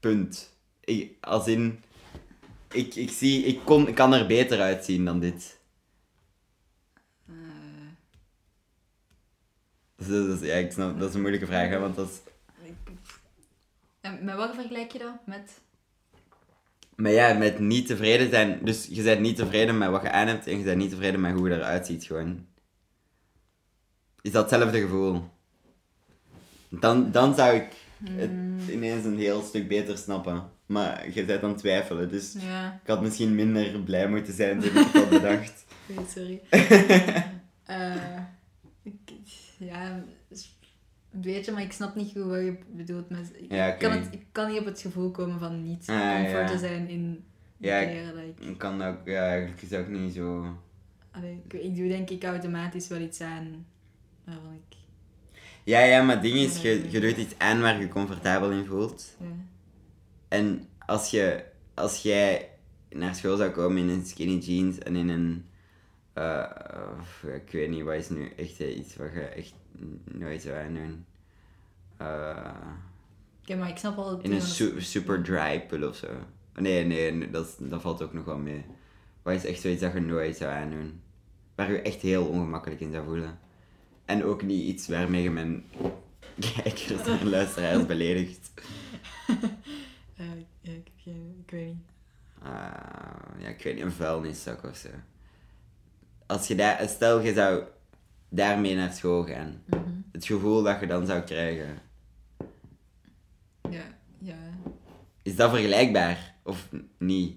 Punt. Ik, als in, ik, ik, zie, ik, kon, ik kan er beter uitzien dan dit. Eh, Dus dat is, ja, ik snap, dat is een moeilijke vraag, hè, want dat is... en met wat vergelijk je dat? Met... Maar ja, met niet tevreden zijn. Dus je bent niet tevreden met wat je aan hebt en je bent niet tevreden met hoe je eruit ziet, gewoon. Is dat hetzelfde gevoel? Dan, dan zou ik het ineens een heel stuk beter snappen. Maar je bent aan het twijfelen, dus Ja, ik had misschien minder blij moeten zijn toen ik het had bedacht. oké, sorry. Eh, ik, ja, beetje, maar ik snap niet goed wat je bedoelt. Met, ik, Ja, kan het, ik kan niet op het gevoel komen van niet Ah, comfort te zijn in Ja. Like, Ik kan ook, ja, eigenlijk is ook niet zo... allee, ik, ik doe denk ik automatisch wel iets aan waarvan ik... Ja, ja, maar het ding is, je, je doet iets aan waar je comfortabel in voelt. Ja. En als, je, als jij naar school zou komen in een skinny jeans en in een... eh, of, ik weet niet, wat is nu echt iets wat je echt nooit zou aandoen? Eh, Oké, maar ik snap al... in een su- super dry pull of zo. Nee, nee, dat, dat valt ook nog wel mee. Wat is echt zoiets dat je nooit zou aandoen? Waar je echt heel ongemakkelijk in zou voelen. En ook niet iets waarmee je mijn kijkers en luisteraars beledigt. Ja, ik, heb geen- ik weet niet. Ja, ik weet niet, een vuilniszak of zo. Als je daar, stel je zou daarmee naar school gaan. Mhm. Het gevoel dat je dan zou krijgen. Ja, ja. Is dat vergelijkbaar? Of niet?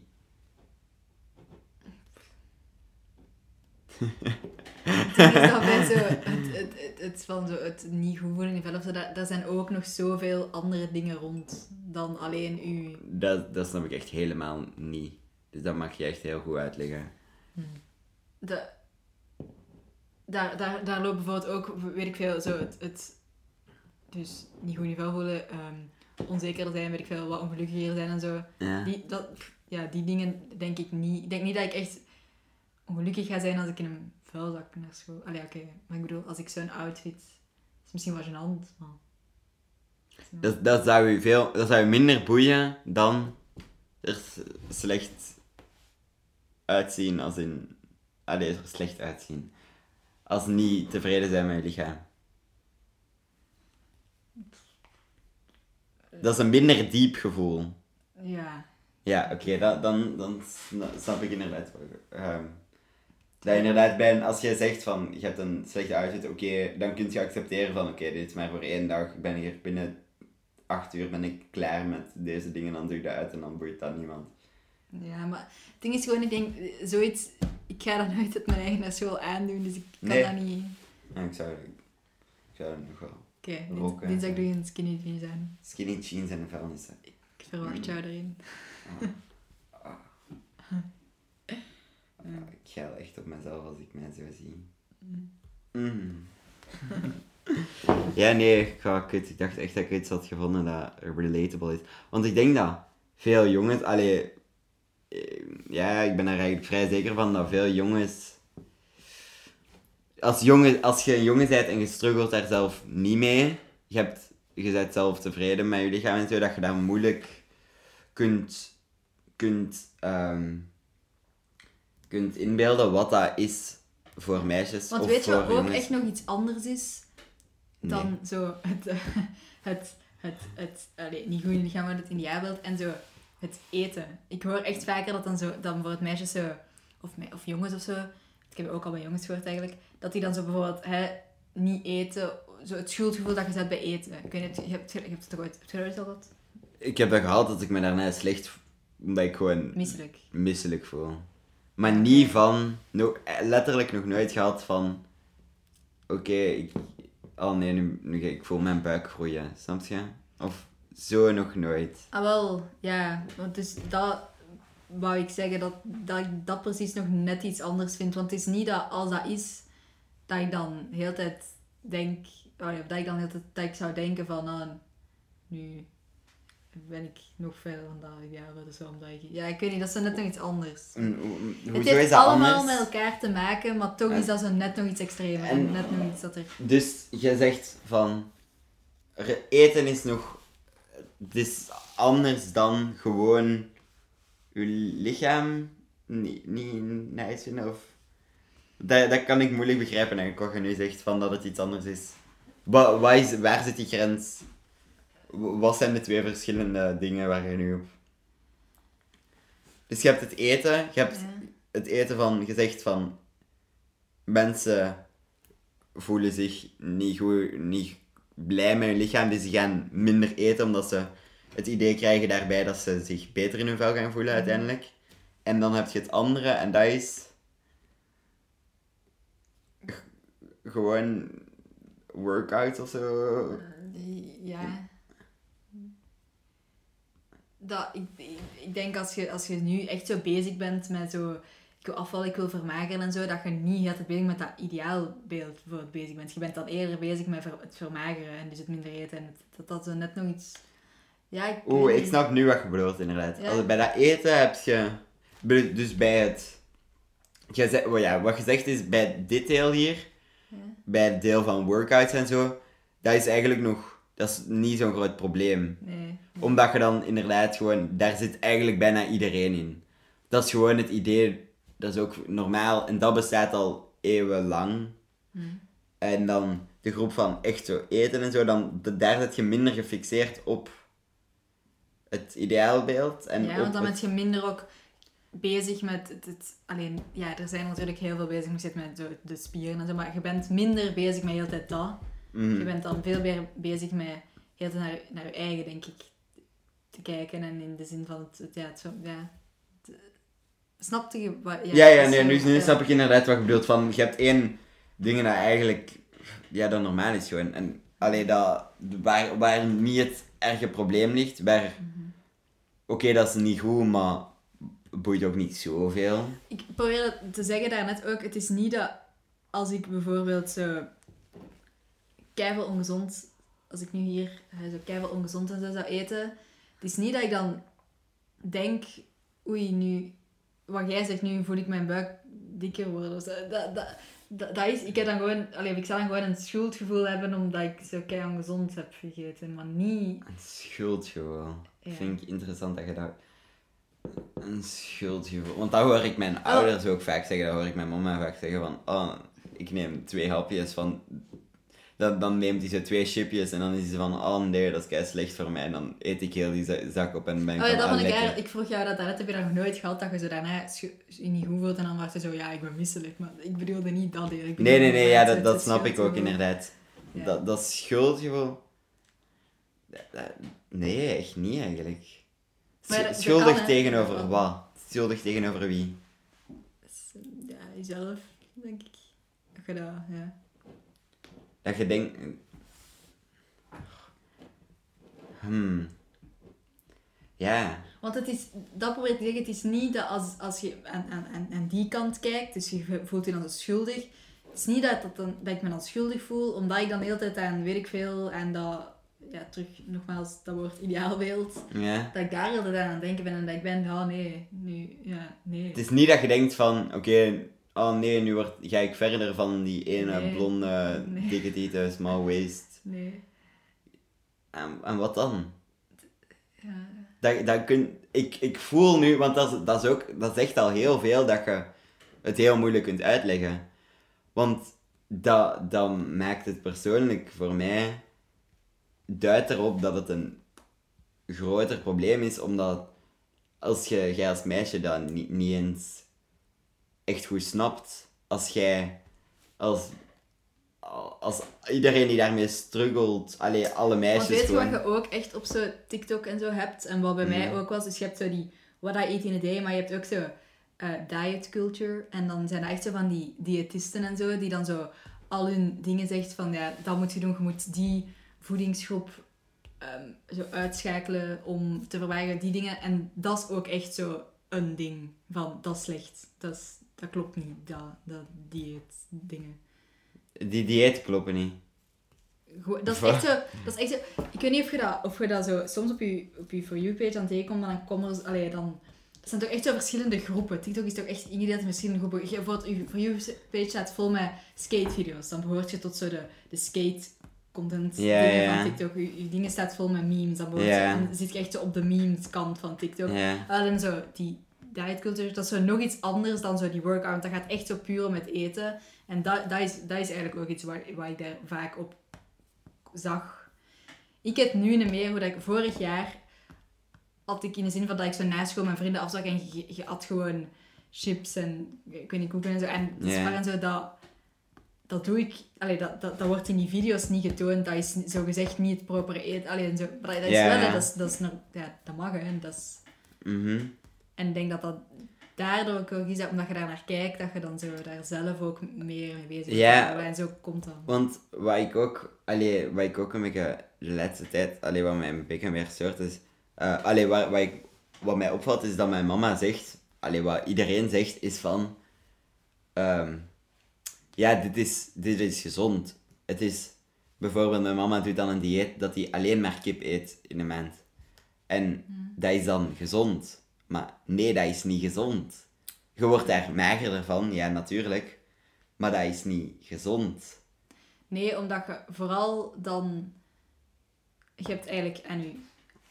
Het is dat bij zo, het, het, het, het, van zo, het niet goed voelen in je vel of zo, daar, daar zijn ook nog zoveel andere dingen rond dan alleen u. Dat, dat snap ik echt helemaal niet. Dus dat mag je echt heel goed uitleggen. De, daar, daar, daar loopt bijvoorbeeld ook, weet ik veel, zo het, het dus niet goed vel voelen, ehm, onzeker zijn, weet ik veel, wat ongelukkiger zijn en zo. Ja. Die, dat, ja, die dingen denk ik niet. Ik denk niet dat ik echt ongelukkig ga zijn als ik in een vuilzak naar school... Allee, oké. Maar ik bedoel, als ik zo'n outfit... is misschien wel gênant, maar... Dat, dat, zou je veel, dat zou je minder boeien dan er slecht uitzien als in... Allee, er slecht uitzien. Als niet tevreden zijn met je lichaam. Dat is een minder diep gevoel. Ja. Ja, oké, dan, dan, dan sna- snap ik inderdaad. dat je inderdaad bij, als je zegt van je hebt een slechte outfit, oké, dan kun je accepteren van oké, dit is maar voor één dag. Ik ben hier binnen acht uur ben ik klaar met deze dingen, dan doe ik dat uit en dan boeit dat niemand. Ja, maar het ding is gewoon, ik denk, zoiets... Ik ga dat nooit uit mijn eigen school aandoen, dus ik kan Nee. dat niet... En ik zou, ik zou dat nog wel. Oké, Roken. dinsdag doe je een skinny jeans aan. Skinny jeans en een vuilnis. Ik verwacht jou erin. Ah. Ah, ik ga echt op mezelf als ik mij zo zie. Mm. ja, nee, ik, ga, kut. ik dacht echt dat ik iets had gevonden dat relatable is. Want ik denk dat veel jongens, allee, eh, ja, ik ben er eigenlijk vrij zeker van dat veel jongens, als, jongen, als je een jongen bent en je struggelt daar zelf niet mee, je, hebt, je bent zelf tevreden met je lichaam en zo, dat je daar moeilijk kunt, kunt, ehm, kunt inbeelden wat dat is voor meisjes Want of weet je wat ook echt nog iets anders is? Dan Nee. zo het, eh, het, het, het, allee, niet goed in je lichaam, maar het ideaalbeeld en zo het eten. Ik hoor echt vaker dat dan zo, dan voor het meisjes zo, of, me- of jongens of zo, ik heb ook al bij jongens gehoord eigenlijk, dat die dan zo bijvoorbeeld hè, niet eten, zo het schuldgevoel dat je zet bij eten. Ik weet niet, je hebt, je hebt het toch ooit, heb je dat al? Ik heb dat gehad dat ik me daarna slecht, omdat ik gewoon Misselijk. misselijk voel. Maar niet van, no, letterlijk nog nooit gehad van, oké, ik, oh nee, nu, nu, ik voel mijn buik groeien, snap je? Of zo nog nooit. Ah wel, ja. Want dus dat wou ik zeggen, dat, dat ik dat precies nog net iets anders vind. Want het is niet dat als dat is, dat ik dan de hele tijd denk... Oh ja, dat ik dan de hele tijd zou denken van... Nou, nu ben ik nog verder dan dat ideaal. Dus waarom dat ik... Ja, ik weet niet, dat is net nog iets anders. En het heeft is dat allemaal anders? met elkaar te maken, maar toch En- is dat zo net nog iets extremer. En, net nog iets dat er... Dus je zegt van, eten is nog, het is anders dan gewoon je lichaam niet, niet nice vinden of... Dat, dat kan ik moeilijk begrijpen eigenlijk, wat je nu zegt, van dat het iets anders is. Wa, wat is waar zit die grens? Wat zijn de twee verschillende dingen waar je nu op... Dus je hebt het eten, je hebt het eten van, gezegd van, mensen voelen zich niet goed, niet blij met hun lichaam, dus ze gaan minder eten omdat ze het idee krijgen daarbij dat ze zich beter in hun vel gaan voelen uiteindelijk. En dan heb je het andere en dat is g- gewoon workout of zo. Ja. Dat, ik, ik, ik denk als je, als je nu echt zo bezig bent met zo... Ik afvallen, ik wil vermageren en zo, dat je niet altijd bezig met dat ideaalbeeld voor het bezig bent. Je bent dan eerder bezig met het vermageren en dus het minder eten. En het- dat dat zo net nog iets... Ja, ik Oeh, ik snap nu wat je bedoelt inderdaad. Ja. Als, bij dat eten heb je... Dus bij het... Je zegt, oh ja, wat je zegt is, bij dit deel hier, Ja. bij het deel van workouts en zo, dat is eigenlijk nog... Dat is niet zo'n groot probleem. Nee. Omdat je dan inderdaad gewoon... Daar zit eigenlijk bijna iedereen in. Dat is gewoon het idee... Dat is ook normaal. En dat bestaat al eeuwenlang. Hm. En dan de groep van echt zo eten en zo, dan, daar zit je minder gefixeerd op het ideaalbeeld. En ja, want dan het- ben je minder ook bezig met het, het- Alleen, ja, er zijn natuurlijk heel veel bezig met met zo de spieren en zo, maar je bent minder bezig met de hele tijd dat. Mhm. Je bent dan veel meer bezig met heel de tijd naar, naar je eigen, denk ik, te kijken. En in de zin van het, het- ja, het, zo- ja, snapte je wat... Ja, ja, is nee, nu, nu ja. snap ik inderdaad wat je bedoelt. Van, je hebt één ding dat eigenlijk, ja, dat normaal is gewoon. En alleen dat, waar, waar niet het erge probleem ligt, waar, Mhm. oké, dat is niet goed, maar boeit ook niet zoveel. Ik probeerde te zeggen daarnet ook, het is niet dat als ik bijvoorbeeld zo keiveel ongezond als ik nu hier uh, zo keihard ongezond en zo zou eten, het is niet dat ik dan denk, oei, nu, wat jij zegt, nu voel ik mijn buik dikker worden. Dat, dat, dat, dat is, ik heb dan gewoon, allee, ik zou dan gewoon een schuldgevoel hebben omdat ik zo keihard ongezond heb gegeten, maar niet... Een schuldgevoel. Ja. Vind ik interessant dat je dat... Een schuldgevoel. Want dat hoor ik mijn oh. ouders ook vaak zeggen, dat hoor ik mijn mama vaak zeggen van, oh, ik neem twee hapjes van dan, dan neemt hij zo twee chipjes en dan is hij van, oh nee, dat is kei slecht voor mij. En dan eet ik heel die zak op en ben ik oh, ja, dat vond ik eigenlijk, ik vroeg jou dat daarnet, heb je dat nog nooit gehad, dat je zo daarna je niet goed voelt en dan was je zo, ja, ik ben misselijk. Maar ik bedoelde niet dat eerlijk. Nee, nee, nee, ja, dat, dat snap ik ook inderdaad. Ja. Dat, dat schuldgevoel... Nee, echt niet eigenlijk. Maar Schuldig tegenover wat? Schuldig tegenover wie? Ja, jezelf, denk ik. Dat dat, ja dat je denkt... Hmm. Ja. Want het is, dat probeer ik te zeggen, het is niet dat als, als je aan, aan, aan die kant kijkt, dus je voelt je dan schuldig. Het is niet dat, dat, dan, dat ik me dan schuldig voel, omdat ik dan de hele tijd aan, weet ik veel, en dat, ja, terug nogmaals, dat woord ideaalbeeld, ja. dat ik daar heel aan aan denken ben en dat ik ben, ja nee, nu, ja, nee. Het is niet dat je denkt van, oké, oh nee, nu word, ga ik verder van die ene blonde, nee. dikke tieten, small waist. Nee. En, en wat dan? Ja. Dat, dat kun, ik, ik voel nu, want dat is, dat, is ook, dat echt al heel veel dat je het heel moeilijk kunt uitleggen. Want dat, dat maakt het persoonlijk voor mij duidt erop dat het een groter probleem is, omdat als je, jij als meisje dat niet, niet eens echt goed snapt. Als jij, als, als iedereen die daarmee struggelt, allee, alle meisjes. Maar weet je wat je ook echt op zo TikTok en zo hebt? En wat bij mij ook was, dus je hebt zo die What I Eat in a Day, maar je hebt ook zo uh, diet culture. En dan zijn er echt zo van die diëtisten en zo, die dan zo al hun dingen zegt van ja, dat moet je doen, je moet die voedingsgroep um, zo uitschakelen om te verwijderen die dingen. En dat is ook echt zo een ding van dat is slecht. Dat is dat klopt niet, dat, dat dieet dingen. Die dieet kloppen niet. dat is echt zo, dat is echt zo, ik weet niet of je dat, of je dat zo, soms op je, op je For You-page aan tegenkomt, dan komen er, allee, dan, zijn toch echt zo verschillende groepen. TikTok is toch echt ingedeeld in verschillende groepen. Je, bijvoorbeeld, je For You-page staat vol met skate-video's. Dan behoort je tot zo de, de skate content dingen van TikTok. Je, dingen staat vol met memes. Dan, yeah. dan zit je echt zo op de memes kant van TikTok. En zo die dietcultuur, dat is zo nog iets anders dan zo die workout. Dat gaat echt zo puur met eten. En dat, dat, is, dat is eigenlijk ook iets waar, waar ik daar vaak op zag. Ik heb nu niet meer hoe dat ik vorig jaar had ik in de zin van dat ik zo na school mijn vrienden afzag en je, je at gewoon chips en ik weet niet koeken en zo. En yeah. en zo, dat, dat doe ik, allee, dat, dat, dat wordt in die video's niet getoond. Dat is zo gezegd niet het propere eten. Allee, zo, maar dat is wel, dat, is, dat, is, ja, dat mag hè. Dat is, mm en ik denk dat dat daardoor ook is, dat omdat je daar naar kijkt, dat je dan zo daar zelf ook meer mee bezig bent. Ja, en zo komt dan. Want wat ik ook, allee, wat ik ook een beetje de laatste tijd, allee, wat mij een beetje meer stoort is, uh, allee, wat, wat, ik, wat mij opvalt is dat mijn mama zegt, allee, wat iedereen zegt, is van, um, ja, dit is, dit is gezond. Het is, bijvoorbeeld mijn mama doet dan een dieet dat hij alleen maar kip eet in een maand. En hmm. dat is dan gezond. Maar nee, dat is niet gezond. Je wordt daar magerder van, ja natuurlijk. Maar dat is niet gezond. Nee, omdat je vooral dan... Je hebt eigenlijk aan je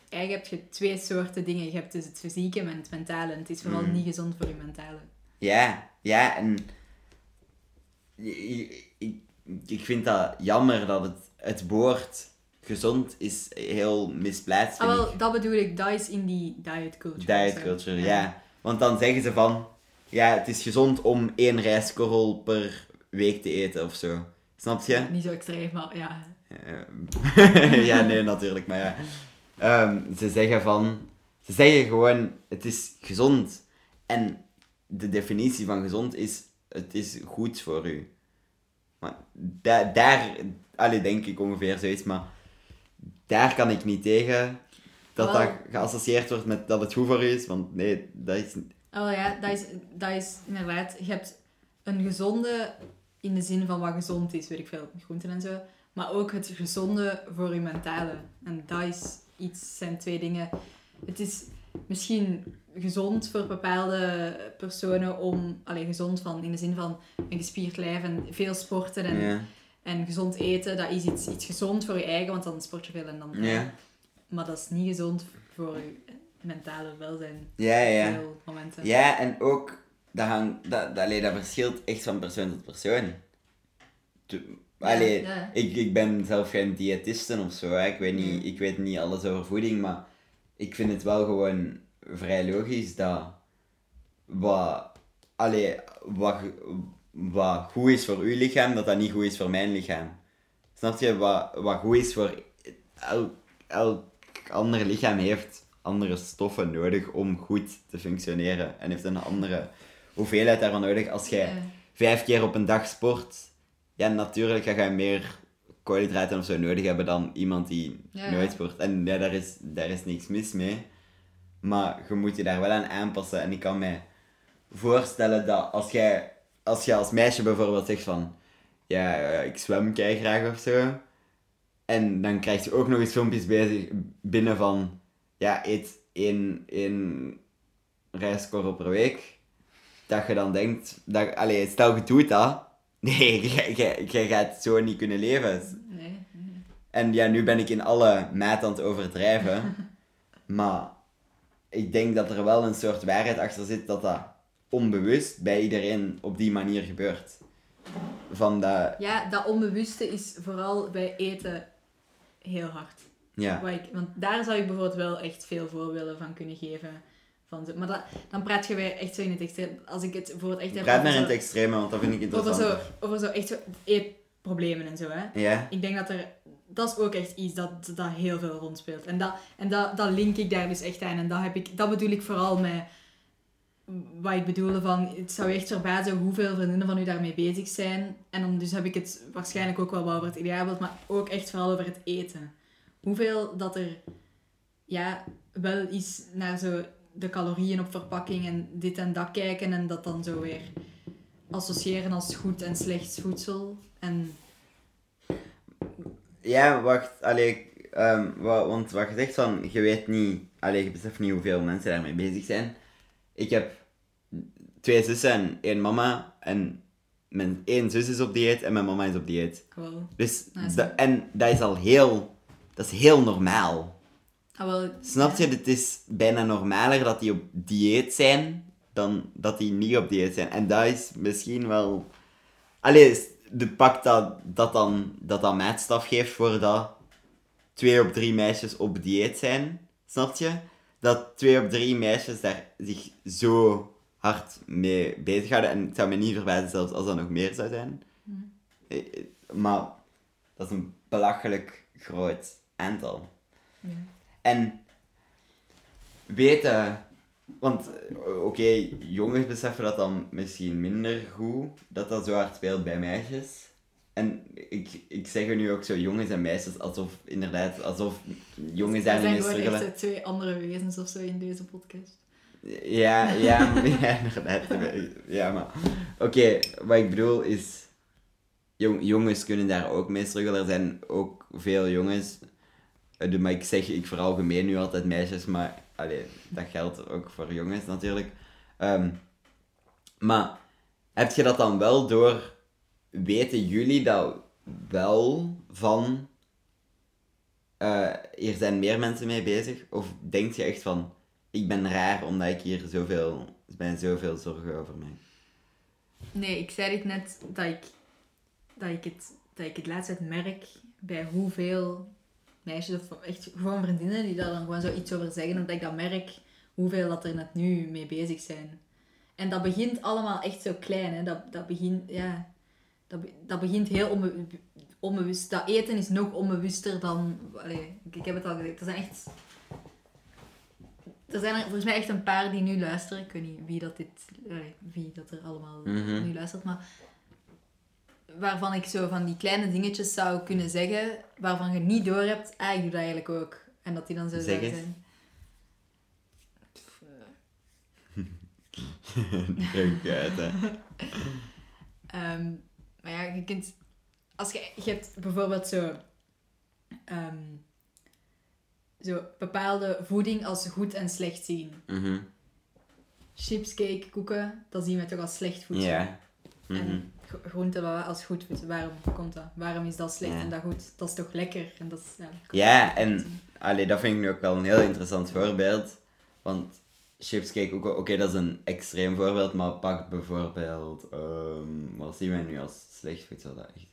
eigen heb je twee soorten dingen. Je hebt dus het fysieke en het mentale. En het is vooral mm. niet gezond voor je mentale. Ja, ja. En ik, ik, ik vind dat jammer dat het, het woord gezond is heel misplaatst. Ah, wel, dat bedoel ik. Dat is in die diet culture. Diet culture, ja. Want dan zeggen ze van... Ja, het is gezond om één rijstkorrel per week te eten of zo. Snap je? Niet zo extreem, maar ja. ja, nee, natuurlijk. Maar ja. Um, ze zeggen van... Ze zeggen gewoon, het is gezond. En de definitie van gezond is, het is goed voor u. Maar daar, daar allee, denk ik ongeveer zoiets, maar daar kan ik niet tegen dat dat geassocieerd wordt met dat het goed voor is. Want nee, dat is... Oh ja, dat is, dat is inderdaad... Je hebt een gezonde in de zin van wat gezond is, weet ik veel, groenten en zo. maar ook het gezonde voor je mentale. En dat is iets, zijn twee dingen. Het is misschien gezond voor bepaalde personen om, alleen gezond van, in de zin van een gespierd lijf en veel sporten en, Ja. En gezond eten, dat is iets, iets gezond voor je eigen, want dan sport je veel en dan... Ja. Maar dat is niet gezond voor je mentale welzijn. Ja, ja. Veel momenten. Ja, en ook, dat, hangt, dat, dat, allee, dat verschilt echt van persoon tot persoon. Tu- Allee, ja. Ik, ik ben zelf geen diëtiste of zo, hè. Ik, weet niet, Nee. ik weet niet alles over voeding, maar ik vind het wel gewoon vrij logisch dat wat, allee, wat, wat goed is voor uw lichaam, dat dat niet goed is voor mijn lichaam. Snap je? Wat, wat goed is voor elk, elk ander lichaam heeft andere stoffen nodig om goed te functioneren. En heeft een andere hoeveelheid daarvan nodig. Als jij Ja. vijf keer op een dag sport, ja, natuurlijk ga je meer koolhydraten of zo nodig hebben dan iemand die Ja. nooit sport. En ja, daar is, daar is niks mis mee. Maar je moet je daar wel aan aanpassen. En ik kan mij voorstellen dat als jij als, je als meisje bijvoorbeeld zegt van ja, eh, ik zwem kei graag of zo. En dan krijg je ook nog eens filmpjes bezig, binnen van ja, eet één, één rijstkorrel per week. Dat je dan denkt, dat, allee, stel je doet dat. Nee, jij- gaat zo niet kunnen leven. Nee. nee. En ja, nu ben ik in alle maat aan het overdrijven. maar ik denk dat er wel een soort waarheid achter zit dat dat onbewust bij iedereen op die manier gebeurt. Van dat, Ja, dat onbewuste is vooral bij eten heel hard. ja. Ik, want daar zou ik bijvoorbeeld wel echt veel voorbeelden van kunnen geven. Van zo, maar dat, dan praat je weer echt zo in het extreem. Als ik het bijvoorbeeld echt heb Praat over naar in het extreme, want dat vind ik over interessant. zo, over zo echt zo eetproblemen en zo. Hè. Ja, Ik denk dat er... Dat is ook echt iets dat, dat heel veel rondspeelt. En, dat, en dat, dat link ik daar dus echt aan. En dat, heb ik, dat bedoel ik vooral met... Wat ik bedoelde van... Het zou echt verbazen hoeveel vriendinnen van u daarmee bezig zijn. En dan dus heb ik het waarschijnlijk ook wel over het ideaalbeeld. Maar ook echt vooral over het eten. Hoeveel dat er... Ja, wel is naar zo de calorieën op verpakking en dit en dat kijken. En dat dan zo weer associëren als goed en slecht voedsel. En... ja wacht, allee, ehm, wa- want wat je zegt van, je weet niet, allee, je beseft niet hoeveel mensen daarmee bezig zijn. Ik heb twee zussen en één mama en mijn één zus is op dieet en mijn mama is op dieet. Wow. Dus, Nice. da- en dat is al heel, dat is heel normaal. Ah, wel, Snap je? Het is bijna normaler dat die op dieet zijn dan dat die niet op dieet zijn. En dat is misschien wel... Allee, de pak dat, dat dan dat dan maatstaf geeft voor dat twee op drie meisjes op dieet zijn. Snap je? Dat twee op drie meisjes daar zich zo hard mee bezighouden. En het zou me niet verbazen zelfs als dat nog meer zou zijn. Eh, eh, Maar dat is een belachelijk groot aantal. En weten, want eh, oké, jongens beseffen dat dan misschien minder goed, dat dat zo hard speelt bij meisjes. En ik, ik zeg er nu ook zo jongens en meisjes, alsof inderdaad, alsof jongens Er daar zijn niet gewoon twee andere wezens of zo in deze podcast. Ja, ja, ja, inderdaad. Ja, maar... Oké, wat ik bedoel is... Jong, jongens kunnen daar ook mee struggelen. Er zijn ook veel jongens... eh, Maar ik zeg, ik veralgemeen nu altijd meisjes, maar... Allee, dat geldt ook voor jongens natuurlijk. Ehm, maar, heb je dat dan wel door... Weten jullie dat wel van... eh, hier zijn meer mensen mee bezig? Of denk je echt van ik ben raar omdat ik hier zoveel, zijn zoveel zorgen over mij. Nee, ik zei dit net dat ik, dat ik, het, dat ik het laatst merk bij hoeveel meisjes of echt gewoon vriendinnen die daar dan gewoon zoiets over zeggen, omdat ik dat merk hoeveel dat er net nu mee bezig zijn. En dat begint allemaal echt zo klein, hè. Dat, dat begint, ja, dat, dat begint heel onbe- onbewust. Dat eten is nog onbewuster dan, allee, ik, ik heb het al gezegd, er zijn echt... Er zijn er volgens mij echt een paar die nu luisteren. Ik weet niet wie dat, dit, allee, wie dat er allemaal Mhm. nu luistert, maar waarvan ik zo van die kleine dingetjes zou kunnen zeggen, waarvan je niet door hebt, ah, ik doe dat eigenlijk ook. En dat die dan zo Zeg zijn. Druk uit, hè. Ehm, maar ja, je kunt... als je, je hebt bijvoorbeeld zo, ehm, zo bepaalde voeding als goed en slecht zien. Mhm. Chips, cake, koeken, dat zien we toch als slecht voedsel. Ja. Mhm. En gro- groente bla, bla, als goed voedsel. Waarom komt dat? Waarom is dat slecht en dat goed? Dat is toch lekker? En dat is, ja, Ja, en allee, dat vind ik nu ook wel een heel interessant voorbeeld. Want chips cake ook, wel- oké, dat is een extreem voorbeeld, maar pak bijvoorbeeld, ehm, wat zien wij nu als slecht voedsel? Dat echt...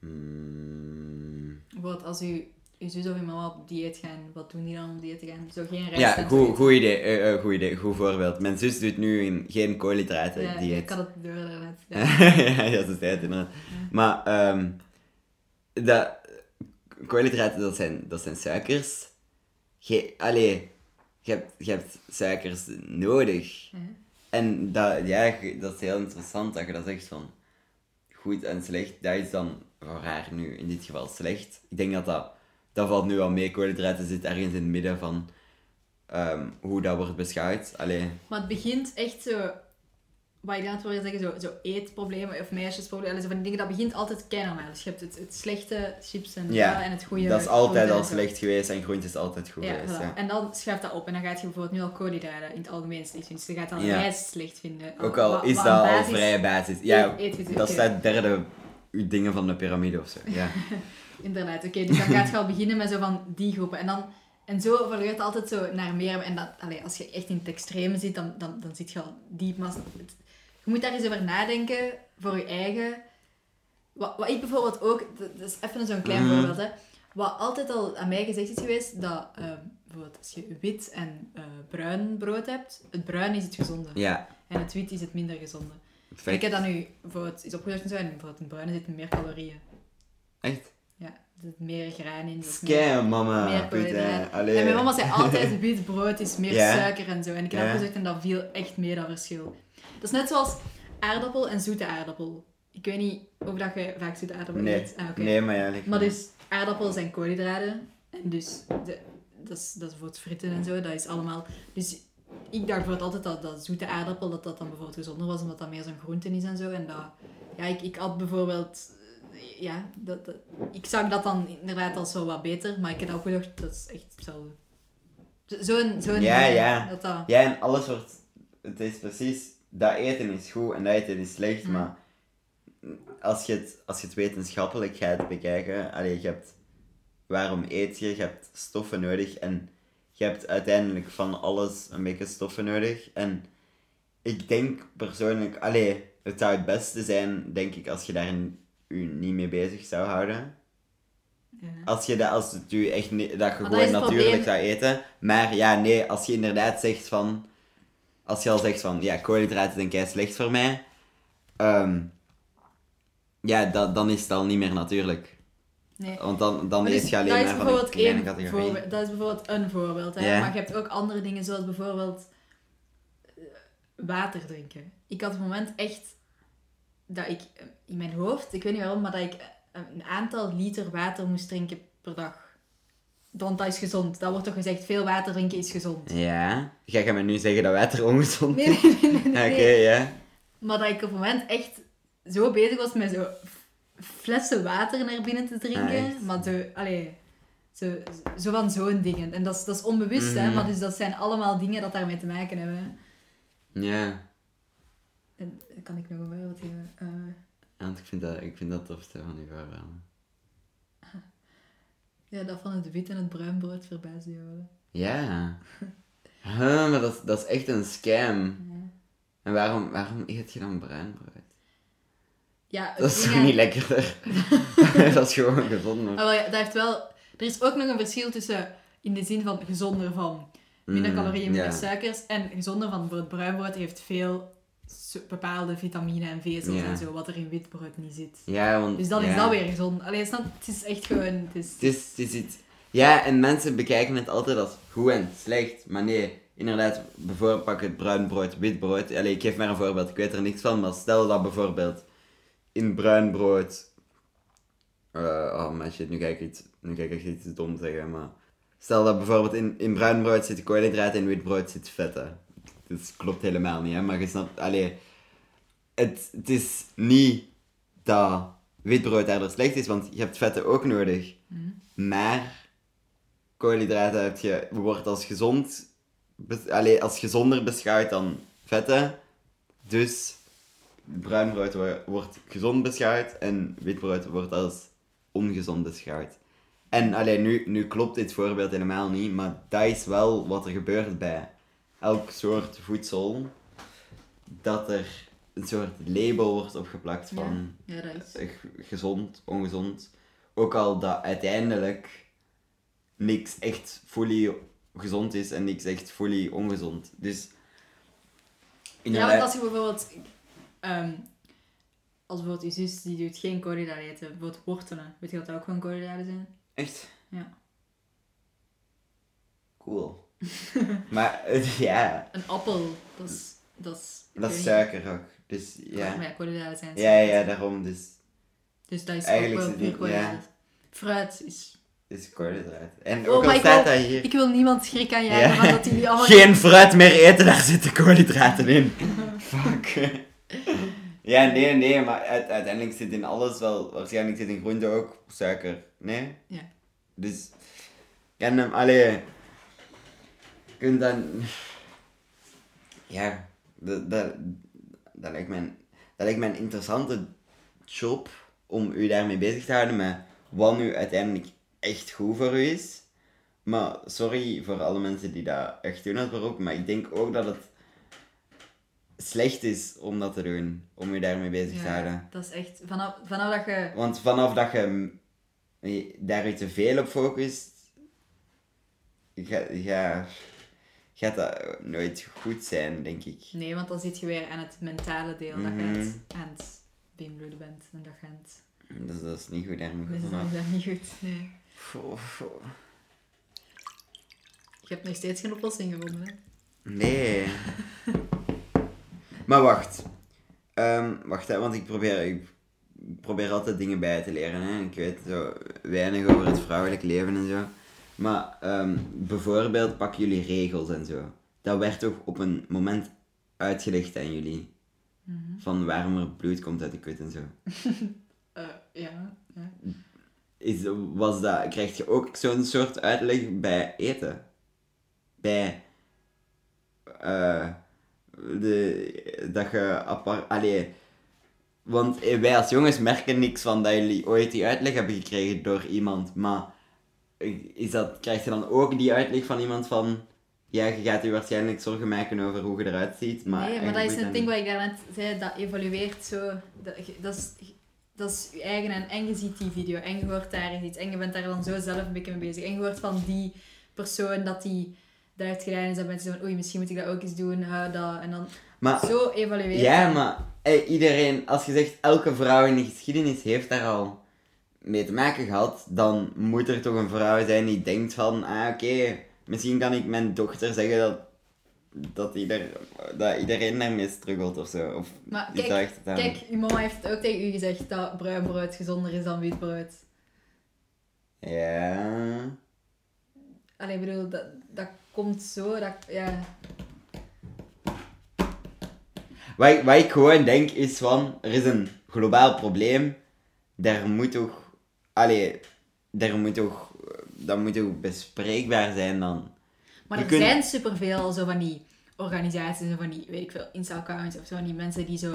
Mm, Bijvoorbeeld als u, uw zus of uw mama op dieet gaan, wat doen die dan om dieet te gaan? Zo geen rijst ja, goed, goed idee, eh, goed idee, goed voorbeeld. Mijn zus doet nu een, geen koolhydraten Ja, dieet. ik had het door daarnet. Ja. ja, ze zei het inderdaad. Maar, ehm dat, koolhydraten, dat zijn, dat zijn suikers. Je, allee, je hebt, je hebt suikers nodig. En dat, ja, dat is heel interessant dat je dat zegt van goed en slecht. Dat is dan voor haar nu in dit geval slecht. Ik denk dat dat, dat valt nu al mee. Koolhydraten zit ergens in het midden van ehm, hoe dat wordt beschouwd. Allee, Maar het begint echt zo, wat ik net wilde zeggen, zo, zo eetproblemen of meisjesproblemen, zo van die dingen, dat begint altijd keinormaal. Dus je hebt het, het slechte chips en, Ja, ja, en het goede dat is altijd al slecht geweest en groente is altijd goed Ja, geweest. voilà. Ja. En dan schuift dat op en dan gaat je bijvoorbeeld nu al koolhydraten in het algemeen slecht vinden. Dus je gaat dan Ja. rijst slecht vinden. Ook al is dat al basis- vrij basis. Ja, Eet- eet- dat staat derde dingen van de piramide of zo. Ja. Inderdaad, oké. dus dan gaat je al beginnen met zo van die groepen. En, dan, en zo verloopt het altijd zo naar meer. En dat, allee, als je echt in het extreme zit, dan, dan, dan zit je al diep. Maar het- je moet daar eens over nadenken voor je eigen. Wat, wat ik bijvoorbeeld ook, dat is even zo'n klein Mhm. voorbeeld, hè. Wat altijd al aan mij gezegd is geweest, dat ehm, bijvoorbeeld als je wit en eh, bruin brood hebt, het bruin is het gezonde. ja, En het wit is het minder gezonde. Ik heb dat nu bijvoorbeeld eens opgezocht en zo, en bijvoorbeeld in bruine zitten meer calorieën. Echt? Ja, er zit meer graan in. is meer- Scam, mama. meer Putain. En mijn mama zei altijd, wit brood is meer suiker en zo. En ik heb Ja. opgezocht en dat viel echt mee, dat verschil. Is net zoals aardappel en zoete aardappel. Ik weet niet of dat je vaak zoete aardappel Nee, eet. Ah, oké. nee, maar ja. Maar dus, aardappelen zijn koolhydraten. En dus, de, dat, is, dat is voor het fritten en zo. Dat is allemaal... Dus ik dacht bijvoorbeeld altijd dat, dat zoete aardappel, dat dat dan bijvoorbeeld gezonder was, omdat dat meer zo'n groente is en zo. En dat... Ja, ik, ik had bijvoorbeeld... eh, Ja, dat, dat- ik zag dat dan inderdaad als wel wat beter, maar ik heb ook gedacht, dat is echt. Zo- Zo'n... zo'n Ja, ding, ja. Dat dat... Ja, en alles wordt... Het is precies... Dat eten is goed en dat eten is slecht, Mm. maar... Als je, het, als je het wetenschappelijk gaat bekijken... Allee, je hebt... Waarom eet je? Je hebt stoffen nodig en... Je hebt uiteindelijk van alles een beetje stoffen nodig. En ik denk persoonlijk... Allee, het zou het beste zijn, denk ik, als je daar u niet mee bezig zou houden. Ja. Als je dat, als het u echt niet, dat je Maar gewoon natuurlijk probleem. zou eten. Maar ja, nee, als je inderdaad zegt van. Als je al zegt van ja, koolhydraten zijn kei slecht voor mij. ehm, ja, dat, dan is het al niet meer natuurlijk. Nee. Want dan, dan Maar eet dus je alleen dat is maar van een bijvoorbeeld kleine één categorie. voorbeeld. Dat is bijvoorbeeld een voorbeeld. Hè? Maar je hebt ook andere dingen, zoals bijvoorbeeld eh, water drinken. Ik had het moment echt dat ik eh, in mijn hoofd, ik weet niet waarom, maar dat ik eh, een aantal liter water moest drinken per dag. Want dat is gezond. Dat wordt toch gezegd, veel water drinken is gezond. Ja, ga je me nu zeggen dat water ongezond is? nee, nee, nee. nee. Oké, ja. Maar dat ik op het moment echt zo bezig was met zo flessen water naar binnen te drinken. Ah, maar zo, allee, zo, zo van zo'n dingen. En dat is, dat is onbewust, hè. Mhm. Maar dus dat zijn allemaal dingen dat daarmee te maken hebben. Ja, En kan ik nog een voorbeeld geven? Eh, want ik vind dat, ik vind dat tofste van die voorbeelden. Ja, dat van het wit en het bruin brood verbaasd jou. Ja. Huh, maar dat, is- dat is echt een scam. Ja. En waarom, waarom eet je dan bruin brood? Ja, Dat is toch aan- niet lekkerder? dat is gewoon gezonder. Wel ja, dat heeft wel... Er is ook nog een verschil tussen, in de zin van gezonder van minder Mm, calorieën, minder suikers, en gezonder van bijvoorbeeld bruin brood heeft veel bepaalde vitamine en vezels Ja. en zo, wat er in wit brood niet zit. Ja, want... Dus dan ja. is dat weer gezond. Alleen snap, het is echt gewoon... Het is, Het is, het is iets... Ja, en mensen bekijken het altijd als goed en slecht. Maar nee, inderdaad, bijvoorbeeld pak het bruin brood, wit brood. Allee, ik geef maar een voorbeeld, ik weet er niks van. Maar stel dat bijvoorbeeld in bruin brood... eh oh, maar shit, nu ga ik iets, nu ga ik echt iets dom zeggen, maar... Stel dat bijvoorbeeld in, in bruin brood zit koolhydraten en in wit brood zit vetten. Dat klopt helemaal niet, hè. Maar je snapt... Allee, het, het is niet dat witbrood daardoor slecht is, want je hebt vetten ook nodig. Maar koolhydraten heb je, wordt als gezond, allee, als gezonder beschouwd dan vetten. Dus bruin brood wordt gezond beschouwd en witbrood wordt als ongezond beschouwd. En alleen nu, nu klopt dit voorbeeld helemaal niet, maar dat is wel wat er gebeurt bij elk soort voedsel. Dat er een soort label wordt opgeplakt van Ja, eh, gezond, ongezond. Ook al dat uiteindelijk niks echt fully gezond is en niks echt fully ongezond. Dus Ja, want als je bijvoorbeeld... ehm, als bijvoorbeeld je zus, die doet geen koolhydraten eten. Bijvoorbeeld wortelen. Weet je dat ook gewoon koolhydraten zijn? echt Ja. cool. maar eh, ja, Een appel, dat is... Dat is, dat is suiker ook. Dus Maar ja, ja, koolhydraten zijn ja, ja, daarom. Dus Dus dat is Eigenlijk ook wel ja. koolhydraten. Fruit is... is koolhydraat. En Oh, ook al staat wil- dat hier... Ik wil niemand schrik aan Ja. maar dat jullie allemaal... Geen fruit meer eten, daar zitten koolhydraten in. Fuck. ja, nee, nee, maar uit- uiteindelijk zit in alles wel, waarschijnlijk zit in groente ook suiker. Nee? Ja. Dus, en hem, allee, je kunt dan, ja, dat, dat, dat, lijkt mij, een- dat lijkt mij een interessante job om u daarmee bezig te houden met wat nu uiteindelijk echt goed voor u is. Maar sorry voor alle mensen die dat echt doen als beroep, maar ik denk ook dat het slecht is om dat te doen, om je daarmee bezig te houden. Ja, dat is echt... Vanaf, vanaf dat je... Want vanaf dat je daar je te veel op focust, ga, ga, gaat dat nooit goed zijn, denk ik. Nee, want dan zit je weer aan het mentale deel. Dat je Mhm. aan het, aan het beïnvloeden bent. En dat je aan het... Dus dat is niet goed, daar moet je Dus dat is niet goed. Nee. Je hebt nog steeds geen oplossing gevonden, hè? Nee. maar wacht. Ehm, wacht, hè, want ik probeer, ik probeer altijd dingen bij te leren. Hè. Ik weet zo weinig over het vrouwelijk leven en zo. Maar ehm, bijvoorbeeld pakken jullie regels en zo. Dat werd toch op een moment uitgelegd aan jullie. Van waarom er bloed komt uit de kut en zo. Eh, ja. ja. Is, was dat, krijg je ook zo'n soort uitleg bij eten? Bij eh, de, dat je apart. Allee, want wij als jongens merken niks van dat jullie ooit die uitleg hebben gekregen door iemand. Maar is dat, krijg je dan ook die uitleg van iemand van. Ja, je gaat je waarschijnlijk zorgen maken over hoe je eruit ziet. Maar nee, maar dat is een ding wat ik daarnet zei. Dat evolueert zo. Dat, dat is... Dat is je eigen en, en je ziet die video en je hoort daar iets en je bent daar dan zo zelf een beetje mee bezig. En je hoort van die persoon dat die dat heeft gedaan en dan mensen zo van oei, misschien moet ik dat ook eens doen, hou dat. En dan Maar zo evalueren. Ja, maar hey, iedereen, als je zegt elke vrouw in de geschiedenis heeft daar al mee te maken gehad, dan moet er toch een vrouw zijn die denkt van, ah oké, misschien kan ik mijn dochter zeggen dat, dat, ieder, dat iedereen daarmee struggelt of zo. Of Maar kijk? Kijk, uw mama heeft het ook tegen u gezegd dat bruin brood gezonder is dan wit brood. Ja. Allee, ik bedoel, dat, dat komt zo, dat, ja... Wat, ik- wat ik gewoon denk is van, er is een globaal probleem, daar moet toch, allee, daar moet toch, dat moet toch bespreekbaar zijn dan. Maar Je er kunt- zijn superveel zo van die organisaties en van die, weet ik veel, Insta-accounts of zo van die mensen die zo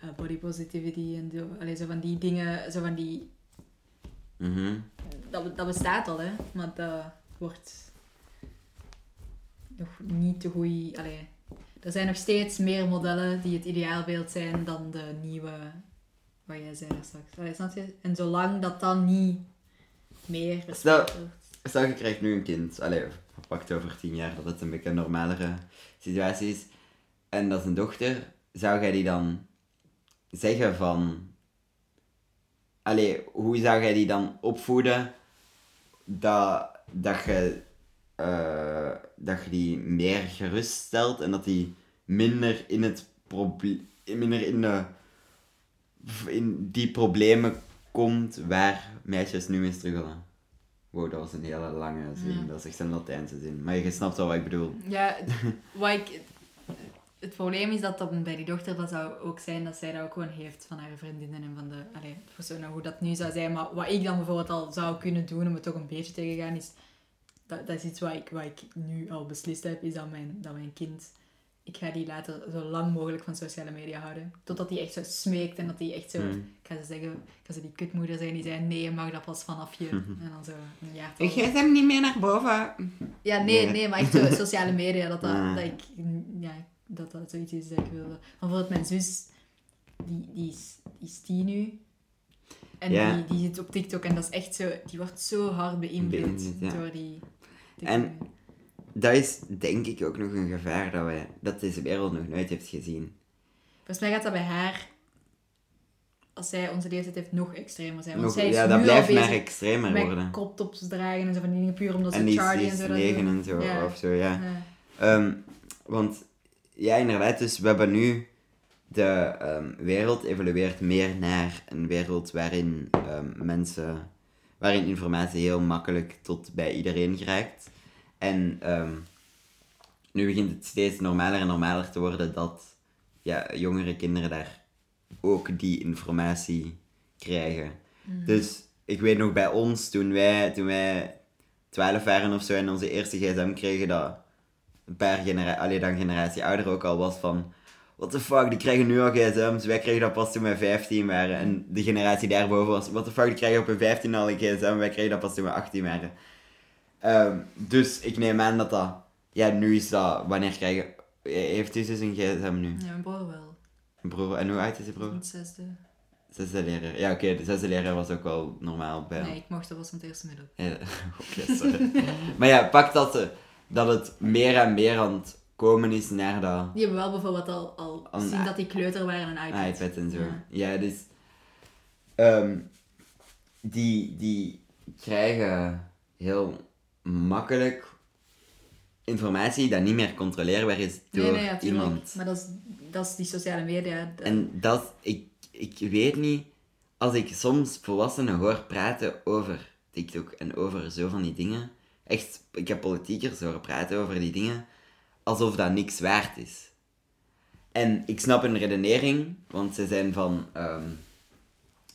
eh, body positivity en zo, allee, zo van die dingen, zo van die... Mhm. Dat, dat bestaat al, hè. Maar dat wordt nog niet te goed... Allee, er zijn nog steeds meer modellen die het ideaalbeeld zijn dan de nieuwe... Wat jij zei straks. Allee, snap je? En zolang dat dan niet meer Stel- wordt... Stel, je krijgt nu een kind. Allee, pakt over tien jaar dat het een beetje een normalere situatie is. En dat is een dochter. Zou jij die dan zeggen van... Allee, hoe zou jij die dan opvoeden dat, dat je... eh, dat je die meer geruststelt en dat die minder in het probleem... Minder in de... In die problemen komt waar meisjes nu mee struggelen. Wow, dat was een hele lange zin. Ja. Dat is echt een Latijnse zin. Maar je snapt wel wat ik bedoel. Ja, wat ik... het probleem is dat dat bij die dochter dat zou ook zijn dat zij dat ook gewoon heeft van haar vriendinnen en van de allee, personen, hoe dat nu zou zijn. Maar wat ik dan bijvoorbeeld al zou kunnen doen om het toch een beetje tegen te gaan, is dat, dat is iets wat ik, wat ik nu al beslist heb, is dat mijn, dat mijn kind, ik ga die later zo lang mogelijk van sociale media houden. Totdat hij echt zo smeekt en dat hij echt zo, Mm. ik ga ze zeggen, ik ga ze die kutmoeder zijn die zei, nee, je mag dat pas vanaf je. En dan zo een jaar Ik geef hem niet meer naar boven. ja, nee, Nee. nee, maar echt zo sociale media, dat, dat, dat ik, ja, dat dat zoiets is dat ik wilde. Maar bijvoorbeeld mijn zus, die, die, is, die is tien nu. En Ja. die, die zit op TikTok en dat is echt zo, die wordt zo hard beïnvloed Beïnvloed, ja. door die... En- Dat is denk ik ook nog een gevaar dat, wij, dat deze wereld nog nooit heeft gezien. Volgens mij gaat dat bij haar, als zij onze leeftijd heeft, nog extremer zijn. Want Nog, zij is ja, dat blijft maar extremer met worden. koptops dragen en zo van die dingen, puur omdat ze En Charlie en zo negen en zo, Ja. of zo, ja. Ja. Ehm, want, ja, inderdaad, dus we hebben nu... De ehm, wereld evolueert meer naar een wereld waarin ehm, mensen... Waarin informatie heel makkelijk tot bij iedereen geraakt. En ehm, nu begint het steeds normaler en normaler te worden dat ja, jongere kinderen daar ook die informatie krijgen. Dus ik weet nog bij ons, toen wij, toen wij 12 waren of zo en onze eerste gsm kregen, dat een paar generaties, alleen dan generatie ouder ook al was van, what the fuck, die krijgen nu al gsm's, wij kregen dat pas toen wij 15 waren. En de generatie daarboven was, what the fuck, die krijgen op hun 15 al een gsm, wij kregen dat pas toen we 18 waren. Ehm, dus ik neem aan dat dat, ja, nu is dat, wanneer krijgen, heeft u dus een gsm nu? Ja, mijn broer wel. Broer, en hoe oud is die broer? Het zesde. Zesde leraar. Ja, oké, de zesde leraar was ook wel normaal bij Nee, ik mocht dat was van het eerste middel. Ja, Oké, sorry. maar ja, pak dat, ze- dat het meer en meer aan het komen is naar dat Die hebben wel bijvoorbeeld al, al zien dat die kleuter waren een iPad. iPad en zo. Ja. Ja, dus... ehm, die, die krijgen heel makkelijk informatie dat niet meer controleerbaar is door Nee, nee, ja, iemand. Maar dat is, dat is die sociale media. Dat- En dat, ik, ik weet niet, als ik soms volwassenen hoor praten over TikTok en over zo van die dingen, echt, ik heb politiekers horen praten over die dingen, alsof dat niks waard is. En ik snap hun redenering, want ze zijn van, ehm,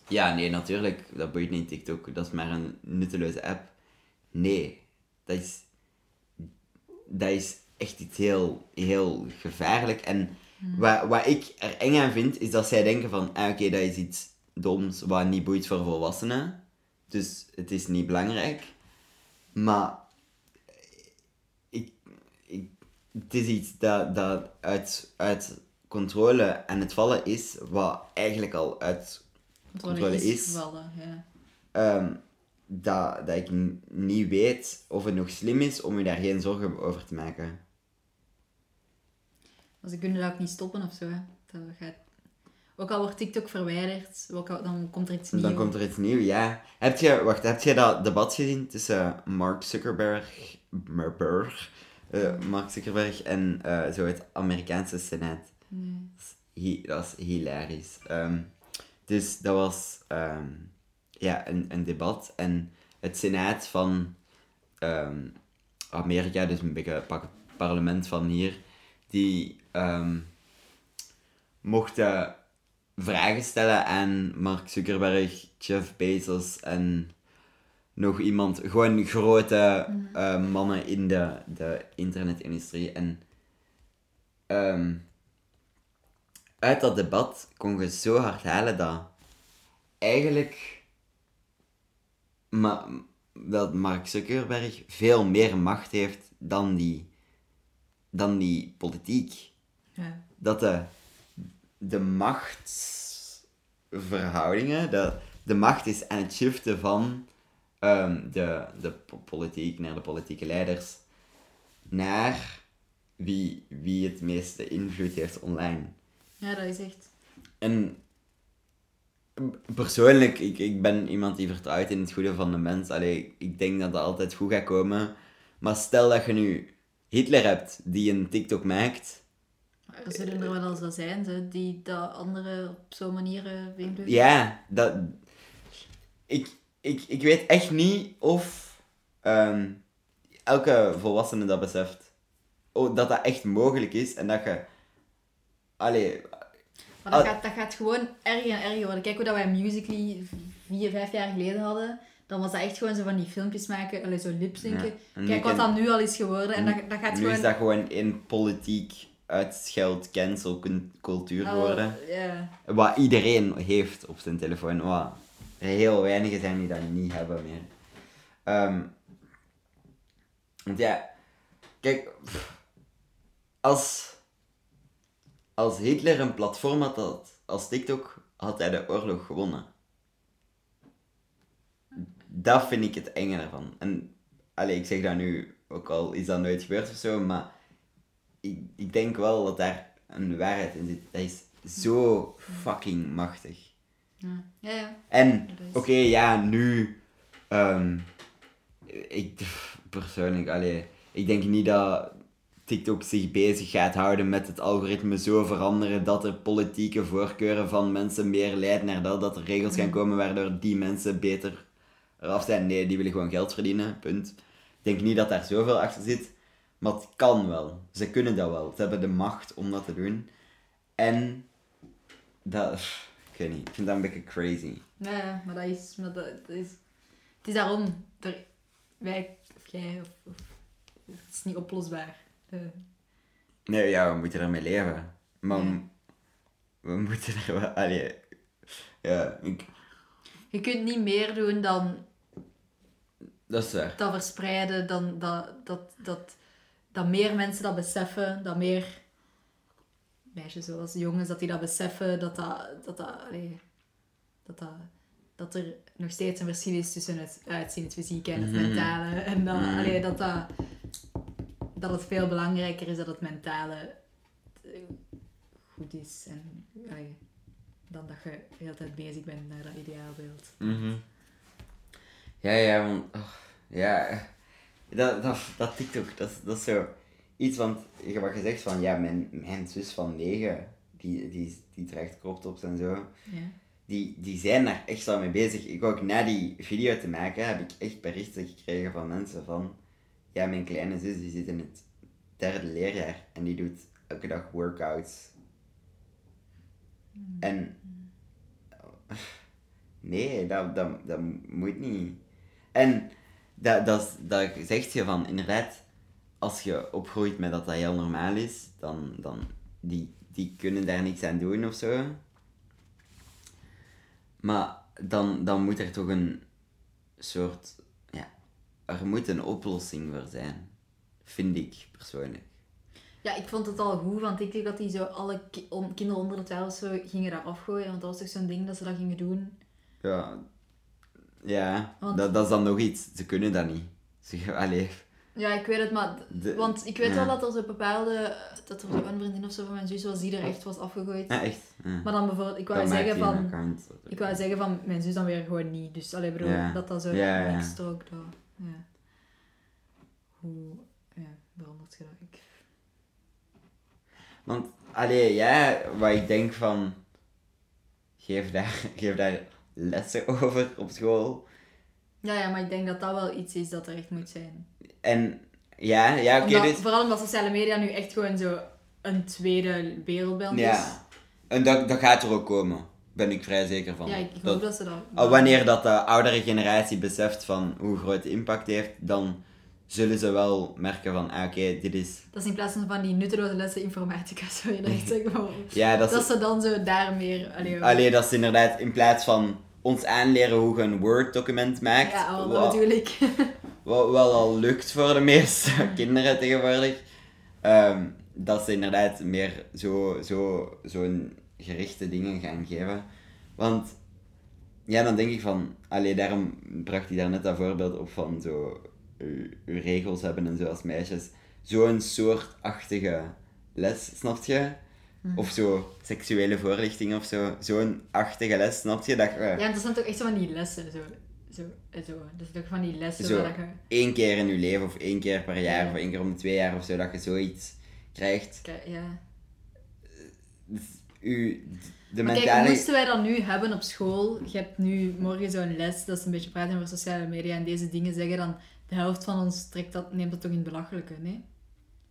ja, nee, natuurlijk, dat boeit niet TikTok, dat is maar een nutteloze app. Nee, dat is, dat is echt iets heel, heel gevaarlijk. En wat, wat ik er eng aan vind, is dat zij denken van, ah, oké, dat is iets doms wat niet boeit voor volwassenen. Dus het is niet belangrijk. Maar ik, ik, het is iets dat, dat uit, uit controle aan het vallen is, wat eigenlijk al uit controle is, is. gevallen. Ja. ehm, dat, dat ik niet weet of het nog slim is om je daar geen zorgen over te maken. Maar ze kunnen dat ook niet stoppen of zo. Hè. Dat gaat... Ook al wordt TikTok verwijderd, ook al, dan komt er iets nieuws. Dan komt er iets nieuws, ja. Heb je, wacht, heb je dat debat gezien tussen Mark Zuckerberg, Merberg, eh, Mark Zuckerberg en eh, zo het Amerikaanse Senaat? Nee. Dat is hilarisch. Ehm, dus dat was ehm, ja, een, een debat. En het Senaat van ehm, Amerika, dus een beetje het parlement van hier, die ehm, mochten vragen stellen aan Mark Zuckerberg, Jeff Bezos en nog iemand, gewoon grote eh, mannen in de, de internetindustrie. En ehm, uit dat debat kon je zo hard halen dat eigenlijk ma dat Mark Zuckerberg veel meer macht heeft dan die, dan die politiek Ja. dat de, de machtsverhoudingen, de, de macht is aan het shiften van ehm, de, de po- politiek naar de politieke leiders naar wie, wie het meeste invloed heeft online. ja, dat is echt... En persoonlijk, ik, ik ben iemand die vertrouwt in het goede van de mens. Allee, ik denk dat dat altijd goed gaat komen. Maar stel dat je nu Hitler hebt die een TikTok maakt. Er zullen er wel eens wel zijn ze, die dat anderen op zo'n manier eh, beïnvloeden. Ja, dat... Ik, ik, ik weet echt niet of ehm, elke volwassene dat beseft. Oh, dat dat echt mogelijk is en dat je Allee, Maar dat, Ah. gaat, dat gaat gewoon erger en erger worden. Kijk hoe dat wij Musical.ly vier, vijf jaar geleden hadden. Dan was dat echt gewoon zo van die filmpjes maken, allee, zo lipzinken. Ja, Kijk wat dat nu al is geworden. En dat, dat gaat nu gewoon... is dat gewoon in politiek uitscheld cancel cul- cultuur al- geworden. ja. Wat iedereen heeft op zijn telefoon. Wat heel weinigen zijn die dat niet hebben meer. Ehm, want ja, kijk, als, als Hitler een platform had als TikTok, had hij de oorlog gewonnen. Dat vind ik het enge ervan. En allee, ik zeg dat nu, ook al is dat nooit gebeurd of zo, maar ik, ik denk wel dat daar een waarheid in zit. Dat is zo fucking machtig. Ja, ja. ja. En, oké, ja, nu... ehm, ik, persoonlijk, allee, ik denk niet dat TikTok zich bezig gaat houden met het algoritme zo veranderen dat er politieke voorkeuren van mensen meer leiden naar dat, dat er regels gaan komen waardoor die mensen beter eraf zijn. Nee, die willen gewoon geld verdienen, punt. Ik denk niet dat daar zoveel achter zit, maar het kan wel. Ze kunnen dat wel. Ze hebben de macht om dat te doen. En, dat, ik weet niet, ik vind dat een beetje crazy. Ja, maar dat is... Maar dat, dat is het is daarom... Er, wij, of jij, of, of... Het is niet oplosbaar. Eh, Nee, ja, we moeten ermee leven. Maar Ja. we moeten er wel... Allee, ja, ik, je kunt niet meer doen dan dat is waar. dat verspreiden, dan dat, dat, dat, dat meer mensen dat beseffen, dat meer meisjes zoals jongens, dat die dat beseffen, dat dat, dat, dat, allee, dat, dat, dat er nog steeds een verschil is tussen het uitzien, het fysieke en het Mhm. mentale. En Mhm. allee, dat, dat, dat het veel belangrijker is dat het mentale eh, goed is. En, allee, dan dat je de hele tijd bezig bent naar dat ideaalbeeld. Mhm. Ja, ja, want... oh, ja, dat, dat, dat TikTok, dat, is- dat is zo iets, want je hebt wat gezegd van, ja, mijn, mijn zus van 9, die, die, die draagt crop en zo, Ja. die, die zijn daar echt zo mee bezig. Ik ook na die video te maken, heb ik echt berichten gekregen van mensen van, ja, mijn kleine zus die zit in het derde leerjaar en die doet elke dag workouts. En nee, dat, dat, dat moet niet. En dat, dat, dat zegt je van, inderdaad, als je opgroeit met dat dat heel normaal is, dan, dan die, die kunnen daar niks aan doen of zo. Maar dan, dan moet er toch een soort, er moet een oplossing voor zijn. Vind ik persoonlijk. Ja, ik vond het al goed, want ik denk dat die zo alle ki- kinderen onder de 12 zo gingen daar afgooien. Want dat was toch zo'n ding dat ze dat gingen doen. Ja, ja Want- dat, dat is dan nog iets. Ze kunnen dat niet. Ze, allee, Ja, ik weet het, maar... De- want ik weet ja. wel dat er zo bepaalde... Dat er zo een vriendin of zo van mijn zus was die er echt was afgegooid. ja, echt. Ja. Maar dan bijvoorbeeld, ik wou zeggen van... account. Ik wou zeggen van mijn zus dan weer gewoon niet. Dus allee, bedoel, dat dat zo niks strookt. dat- Ja. Hoe... Ja, verandert je dat? Ik... Want, allee, ja, wat ik denk van... Geef daar, geef daar lessen over op school. Ja, ja, maar ik denk dat dat wel iets is dat er echt moet zijn. En, ja, ja, oké, Omdat- dus... Vooral omdat sociale media nu echt gewoon zo een tweede wereldbeeld is. Ja. En dat, dat gaat er ook komen. Ben ik vrij zeker van. Ja, ik, hoop dat ze dat... Al wanneer dat de oudere generatie beseft van hoe groot de impact heeft, dan zullen ze wel merken van, ah, oké, dit is... Dat is in plaats van van die nutteloze lessen informatica, zou je dat zeggen. Ja, dat ze dan zo daar meer... Allee, Allee, dat is inderdaad in plaats van ons aanleren hoe je een Word-document maakt, ja, oh, wat, natuurlijk. wat wel al lukt voor de meeste kinderen tegenwoordig, ehm, dat ze inderdaad meer zo, zo, zo'n gerichte dingen gaan geven. Want, ja, dan denk ik van, allee, daarom bracht hij daar net dat voorbeeld op van zo, uw, uw regels hebben en zo als meisjes. Zo'n soortachtige les, snap je? Of zo, seksuele voorlichting of zo. Zo'n achtige les, snap je? Dat je Ja, dat zijn toch echt zo van die lessen, zo. Zo, en zo. Dat is toch van die lessen Zo. waar dat je... één keer in je leven of één keer per jaar Ja. of één keer om de twee jaar of zo, dat je zoiets krijgt. Ja. U, de Maar kijk, mentale... moesten wij dat nu hebben op school? Je hebt nu morgen zo'n les, dat is een beetje praten over sociale media en deze dingen zeggen, dan de helft van ons trekt dat, neemt dat toch in belachelijke, nee?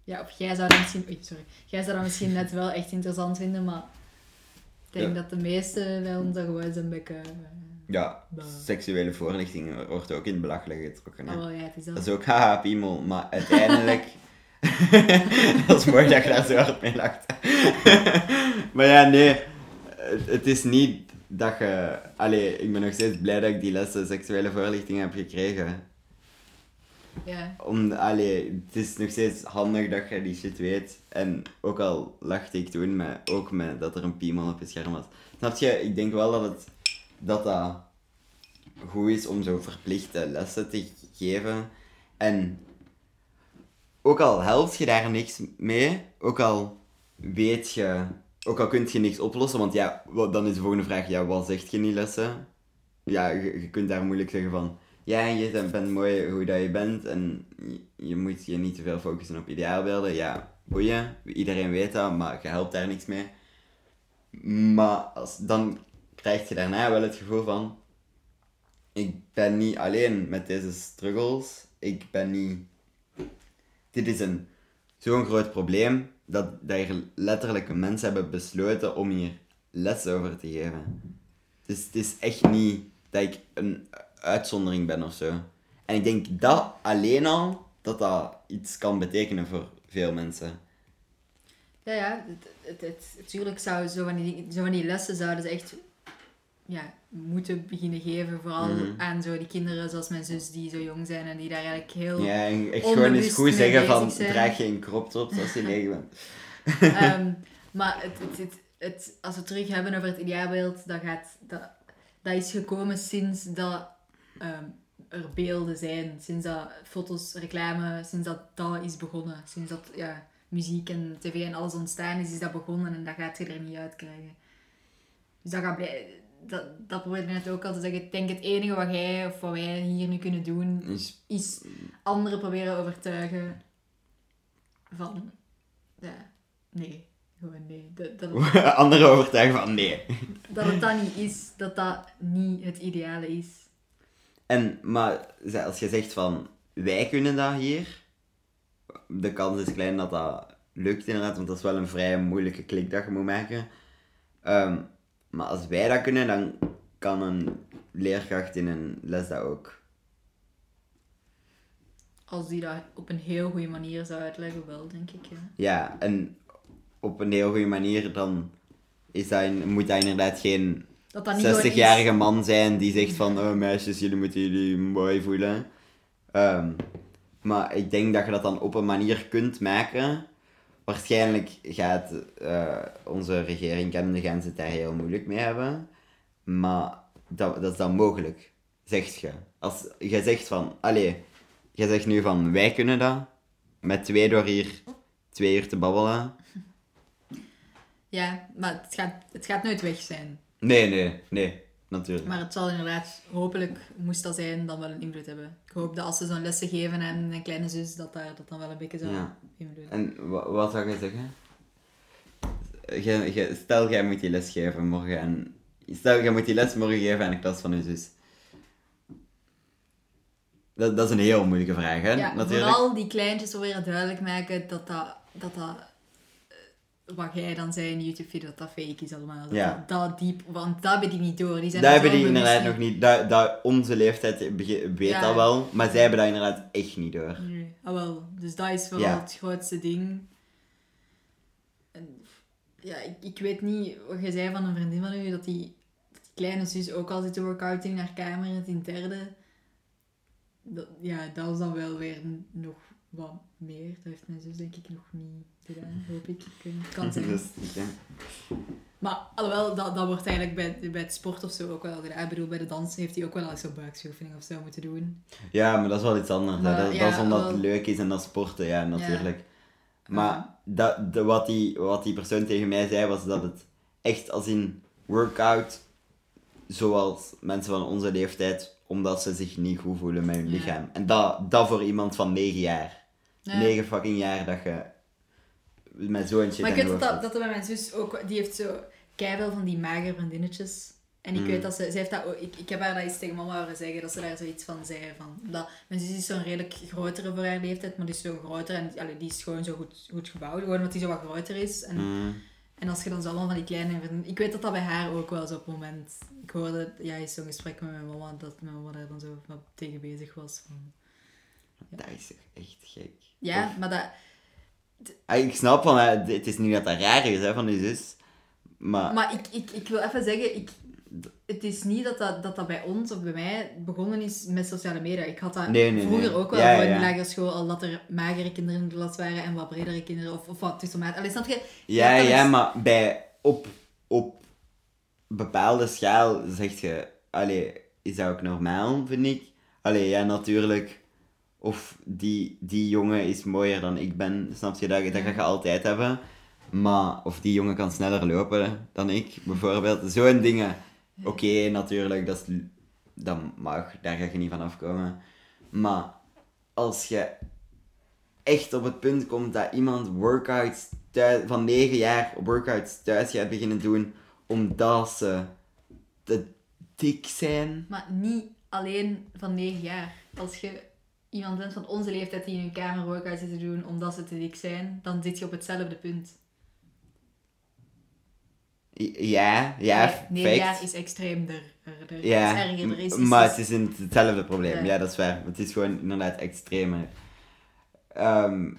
Ja, of jij zou dat misschien... Oei, sorry. Jij zou dat misschien net wel echt interessant vinden, maar... Ik denk Ja. dat de meesten bij ons dat gewoon zo'n beetje... eh, Ja, Bah. seksuele voorlichting wordt ook in belachelijk getrokken. Hè? Oh, wel, ja, het is dat. Dat is ook haha, piemel, maar uiteindelijk... dat is mooi dat je daar zo hard mee lacht. maar ja, nee, het, is niet dat je... Allee, ik ben nog steeds blij dat ik die lessen seksuele voorlichting heb gekregen. Ja. Om, allee, het is nog steeds handig dat je die shit weet. En ook al lachte ik toen met, ook met dat er een piemel op je scherm was. Snap je? Ik denk wel dat het dat, dat goed is om zo verplichte lessen te geven. En ook al helpt je daar niks mee, ook al weet je, ook al kun je niks oplossen, want ja, dan is de volgende vraag, ja, wat zegt je die lessen? Ja, je, kunt daar moeilijk zeggen van, ja, je bent mooi hoe dat je bent en je, je moet je niet te veel focussen op ideaalbeelden. Ja, boeien, iedereen weet dat, maar je helpt daar niks mee. Maar als, dan krijg je daarna wel het gevoel van, ik ben niet alleen met deze struggles, ik ben niet... Dit is een zo'n groot probleem dat, er letterlijk mensen hebben besloten om hier les over te geven. Dus het is echt niet dat ik een uitzondering ben of zo. En ik denk dat alleen al, dat dat iets kan betekenen voor veel mensen. Ja, ja. Natuurlijk zou zo die, zo van die lessen zouden ze echt ja, moeten beginnen geven. Vooral Mhm. aan zo die kinderen zoals mijn zus die zo jong zijn en die daar eigenlijk heel... Ja, en echt gewoon eens goed zeggen van, zijn. draag je een crop top als je negen bent. Ehm, maar het, het, het, het, als we het terug hebben over het ideaalbeeld, dat, gaat, dat, dat is gekomen sinds dat ehm, er beelden zijn. Sinds dat foto's, reclame, sinds dat dat is begonnen. Sinds dat ja, muziek en tv en alles ontstaan is, is dat begonnen en dat gaat je er niet uit krijgen. Dus dat gaat blij... Dat, dat probeerde ik net ook al te zeggen. Ik denk het enige wat jij of wat wij hier nu kunnen doen, Dus, is anderen proberen overtuigen van... Ja, nee. Gewoon nee. Dat, dat, het, anderen overtuigen van nee. dat het dat niet is. Dat dat niet het ideale is. En, maar als je zegt van, wij kunnen dat hier, de kans is klein dat dat lukt inderdaad, want dat is wel een vrij moeilijke klik dat je moet maken. Ehm, maar als wij dat kunnen, dan kan een leerkracht in een les dat ook. Als die dat op een heel goede manier zou uitleggen, wel, denk ik. Ja. Ja, en op een heel goede manier, dan is dat, in- moet dat inderdaad geen Dat dat niet gewoon 60-jarige man zijn die zegt van, oh meisjes, jullie moeten jullie mooi voelen. Ehm, maar ik denk dat je dat dan op een manier kunt maken. Waarschijnlijk gaat eh, onze regering kennende gaan ze het daar heel moeilijk mee hebben. Maar dat, dat is dan mogelijk, zegt je. Als je zegt van, allee, je zegt nu van, wij kunnen dat. Met twee door hier twee uur te babbelen. Ja, maar het gaat, het gaat nooit weg zijn. Nee, nee, nee, natuurlijk. Maar het zal inderdaad, hopelijk moest dat zijn, dan wel een invloed hebben. Ik hoop dat als ze zo'n lessen geven aan een kleine zus, dat daar, dat dan wel een beetje zou Ja. En wa- wat zou je zeggen? Stel, jij moet die les geven morgen en... Stel, jij moet die les morgen geven aan de klas van je zus. Dat, dat is een heel moeilijke vraag, hè? Ja, natuurlijk. vooral die kleintjes proberen duidelijk maken dat dat, dat, dat wat jij dan zei in YouTube-video, dat dat fake is allemaal. Dat Ja. dat, dat diep, want dat hebben die niet door. Die zijn Dat er hebben die inderdaad nog niet... Dat, dat, onze leeftijd weet Ja. dat wel, maar zij hebben dat inderdaad echt niet door. Nee, ah wel. Dus dat is vooral Ja. het grootste ding. En, ja, ik, ik weet niet wat je zei van een vriendin van u, dat die, dat die kleine zus ook al zit te workouten in haar kamer in het interne. Dat, ja, dat is dan wel weer nog wat meer. Dat heeft mijn zus denk ik nog niet gedaan, hoop ik. Ik het kan. Dus. Maar alhoewel, dat, dat wordt eigenlijk bij, bij het sport of zo ook wel gedaan. Ik bedoel, bij de dans heeft hij ook wel eens zo'n buiksoefening of zo moeten doen. ja, maar dat is wel iets anders. Maar, dat, ja, dat is omdat het leuk is en dat sporten, ja, natuurlijk. Maar dat, de, wat, die, wat die persoon tegen mij zei, was dat het echt als in workout, zoals mensen van onze leeftijd, omdat ze zich niet goed voelen met hun Ja. lichaam. En dat, dat voor iemand van 9 jaar. Ja. 9 fucking jaar dat je met zo'n shit Maar ik weet dat, dat, dat bij mijn zus ook... Die heeft zo keiveel van die magere vriendinnetjes. En ik Mm. weet dat ze, ze heeft dat ook, ik, ik heb haar dat eens tegen mama horen zeggen, dat ze daar zoiets van zei. Van, dat, mijn zus is zo'n redelijk grotere voor haar leeftijd, maar die is zo groter en allee, die is gewoon zo goed, goed gebouwd, gewoon omdat die zo wat groter is. En, Mm. en als je dan zo allemaal van die kleine vrienden... Ik weet dat dat bij haar ook wel zo op het moment... Ik hoorde, ja, is zo'n gesprek met mijn mama, dat mijn mama daar dan zo tegen bezig was. Van, Dat is toch echt gek. ja, maar dat... Ah, ik snap van, het is niet dat dat raar is hè, van je zus. Maar, Maar ik, ik, ik wil even zeggen, ik, het is niet dat dat, dat dat bij ons of bij mij begonnen is met sociale media. Ik had dat Nee, nee, vroeger nee. ook wel Ja, in ja. de lagere school, al dat er magere kinderen in de klas waren en wat bredere kinderen, of, of wat tussenmaat. Allee, snap je? ja, ja, is- maar bij, op, op bepaalde schaal zeg je, allee, is dat ook normaal, vind ik. Allee, ja, natuurlijk. Of die, die jongen is mooier dan ik ben, snap je? Dat, dat ga je altijd hebben. Maar, of die jongen kan sneller lopen dan ik, bijvoorbeeld. Zo'n dingen. Oké, natuurlijk, dat, is, dat mag, daar ga je niet van afkomen. Maar als je echt op het punt komt dat iemand workouts thuis, van 9 jaar workouts thuis gaat beginnen doen, omdat ze te dik zijn. Maar niet alleen van 9 jaar. Als je iemand bent van onze leeftijd die in hun kamer workouts zit te doen omdat ze te dik zijn, dan zit je op hetzelfde punt. Ja, ja, Nee, 9 jaar fact. is extreemder. Er, Ja, is erger. Er is, is, maar is- het is een, hetzelfde probleem. Ja. Ja. dat is waar. Het is gewoon inderdaad extremer. Ehm,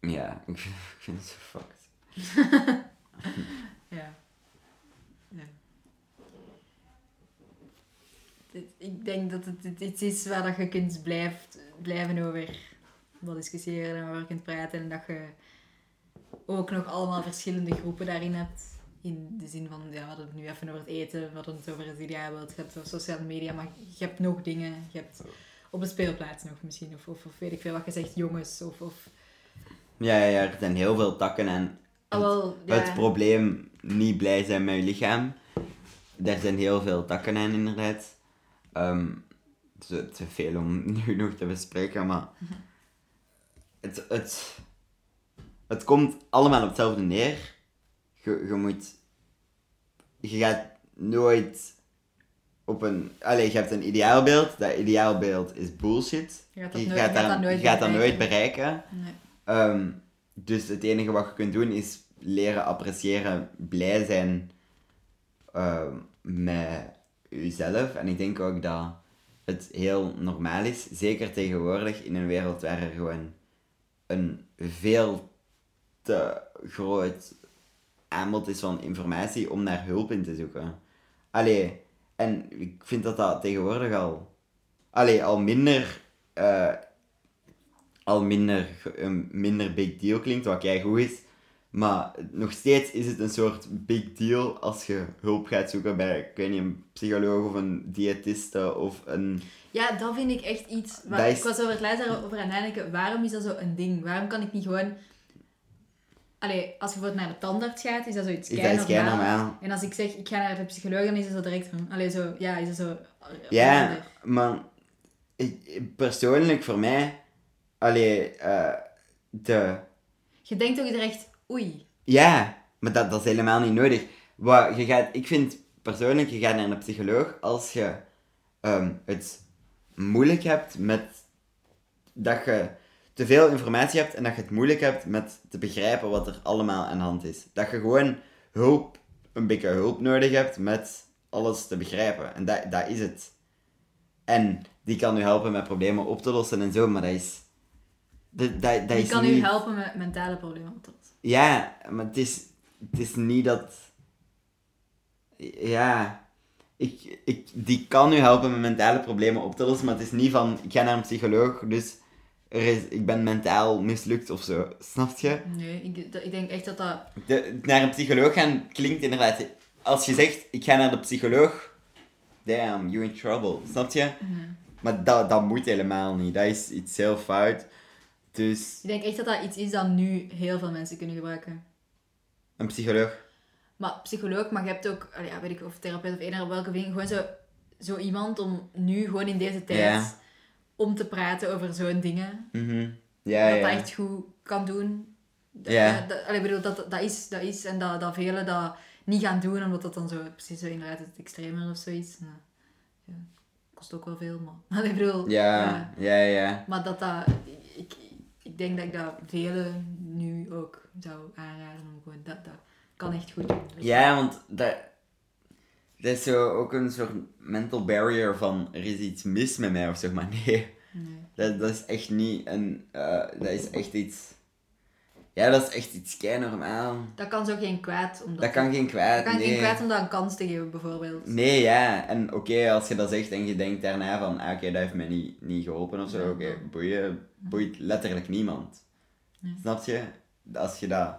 ja, ik vind, ik vind het zo fucked. Ja. ja. Dit- Ik denk dat het iets is waar dat je kunt blijft, blijven over wat discussiëren en over kunt praten. En dat je ook nog allemaal verschillende groepen daarin hebt. In de zin van, ja, we hadden het nu even over het eten, we hadden het over het ideaalbeeld, je hebt over sociale media, maar je hebt nog dingen. Je hebt op de speelplaats nog misschien, of, of, of weet ik veel wat je zegt, jongens, of... of Ja, ja, ja, er zijn heel veel takken en ah, wel, ja. het probleem niet blij zijn met je lichaam. Daar zijn heel veel takken aan, inderdaad. Ehm, te, te veel om nu nog te bespreken, maar het, het, het komt allemaal op hetzelfde neer. Je, je moet... Je gaat nooit op een... Allee, je hebt een ideaalbeeld. Dat ideaalbeeld is bullshit. Je gaat dat je nooit- gaat je gaat dat, dat nooit je gaat dat nooit bereiken. bereiken. Nee. Ehm, dus het enige wat je kunt doen is leren appreciëren, blij zijn ehm, met jezelf. En ik denk ook dat het heel normaal is, zeker tegenwoordig in een wereld waar er gewoon een veel te groot aanbod is van informatie om naar hulp in te zoeken. Allee, en ik vind dat dat tegenwoordig al, allee, al minder eh, al minder, een minder big deal klinkt, wat kei goed is. Maar nog steeds is het een soort big deal als je hulp gaat zoeken bij, ik weet niet, een psycholoog of een diëtiste of een... Ja, dat vind ik echt iets. Waar, Dat is- Ik was over het laatst daarover aan nadenken. Waarom is dat zo een ding? Waarom kan ik niet gewoon. Allee, als je bijvoorbeeld naar de tandarts gaat, is dat zoiets dat kei normaal. En als ik zeg, ik ga naar de psycholoog, dan is het zo direct van... Allee, zo... Ja, is het zo... Ja, minder. maar ik, persoonlijk voor mij, allee, eh, de... Je denkt ook direct, oei. Ja, maar dat, dat is helemaal niet nodig. Wat, je gaat, ik vind persoonlijk, je gaat naar een psycholoog als je ehm, het moeilijk hebt met dat je te veel informatie hebt en dat je het moeilijk hebt met te begrijpen wat er allemaal aan de hand is. Dat je gewoon hulp, een beetje hulp nodig hebt met alles te begrijpen. En dat, dat is het. En die kan u helpen met problemen op te lossen en zo, maar dat is... Dat, dat, dat Die is kan niet... u helpen met mentale problemen. op te lossen. Ja, maar het is, het is niet dat. Ja, ik, ik, die kan u helpen met mentale problemen op te lossen, maar het is niet van ik ga naar een psycholoog, dus er is, ik ben mentaal mislukt of zo. Snap je? Nee, ik, ik denk echt dat dat... De, naar een psycholoog gaan klinkt inderdaad. Als je zegt ik ga naar de psycholoog, damn, you in trouble. Snap je? Maar dat, dat moet helemaal niet. Dat is iets heel fout. Dus Ik denk echt dat dat iets is dat nu heel veel mensen kunnen gebruiken. een psycholoog. Maar psycholoog, maar je hebt ook, ja, weet ik of therapeut of eender welke ding, gewoon zo, zo iemand om nu gewoon in deze tijd Ja. om te praten over zo'n dingen. Mhm. Ja, dat ja. dat echt goed kan doen. Dat, Ja. dat, allee, bedoel, dat, dat, is, dat is en dat, dat velen dat niet gaan doen, omdat dat dan zo precies zo inderdaad het extremer of zoiets. Nou, ja, kost ook wel veel, maar... Allee, ik bedoel, Ja, ja, ja. Maar dat dat... Ik, denk dat ik dat velen nu ook zou aanraden om gewoon... Dat, dat kan echt goed doen. Ja, want dat, dat is zo ook een soort mental barrier van er is iets mis met mij of zeg maar. Nee, Nee. dat, dat is echt niet een. eh, dat is echt iets. Ja, dat is echt iets kei normaal. Dat kan zo geen kwaad. Omdat Dat kan geen kwaad. dat kan nee. geen kwaad om dat een kans te geven, bijvoorbeeld. Nee, ja. En oké, als je dat zegt en je denkt daarna van, ah, oké, dat heeft mij niet, niet geholpen of zo, oké, boeien, boeit letterlijk niemand. Nee. Snap je? Als je dat,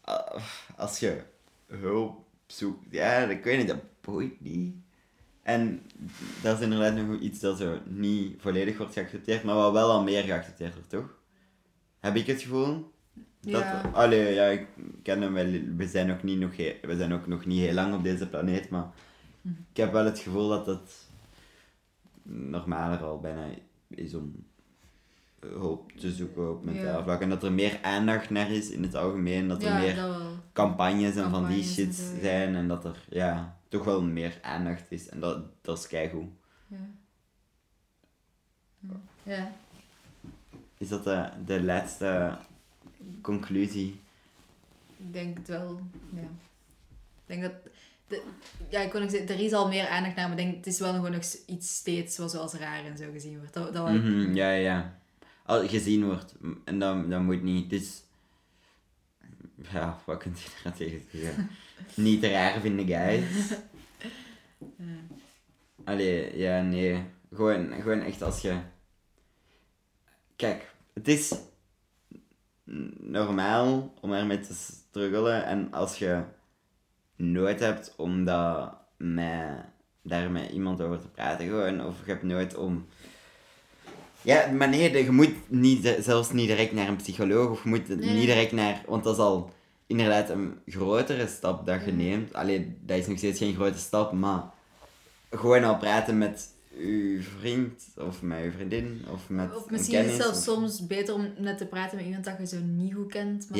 ah, als je hulp zoekt, ja, ik weet niet, dat boeit niet. En dat is inderdaad nog iets dat zo niet volledig wordt geaccepteerd, maar wat wel al meer geaccepteerd wordt, toch? Heb ik het gevoel? Dat, Ja. Allee, ja, ik ken hem wel. We zijn, ook niet nog we zijn ook nog niet heel lang op deze planeet, maar Mhm. ik heb wel het gevoel dat het normaler al bijna is om hulp te zoeken op mentaal Ja. vlak. En dat er meer aandacht naar is in het algemeen, dat er ja, meer dat campagnes en van die shit zo, zijn en dat er ja, toch wel meer aandacht is. En dat, dat is keigoed. Ja. Ja. Is dat de, de laatste conclusie? Ik denk het wel, ja. Ik denk dat... De, ja, ik kon ook zeggen, er is al meer aandacht naar, maar ik denk, het is wel gewoon nog iets steeds wat zoals raar en zo gezien wordt. Dat, dat Mhm, ja, ja, ja. Als gezien wordt. En dan, dan moet niet. Dus. Ja, wat kunt je daar tegen zeggen? niet raar vinden, guys. Allee, ja, nee. Gewoon, gewoon echt als je. Kijk, het is normaal om ermee te struggelen. En als je nooit hebt om dat met, daar met iemand over te praten, gewoon, of je hebt nooit om. Ja, maar nee, je moet niet, zelfs niet direct naar een psycholoog, of je moet Nee, niet direct naar. Want dat is al inderdaad een grotere stap dat je Ja. neemt. Alleen, dat is nog steeds geen grote stap, maar gewoon al praten met uw vriend, of met uw vriendin, of met Of misschien is het zelfs of- soms beter om net te praten met iemand dat je zo niet goed kent. Maar.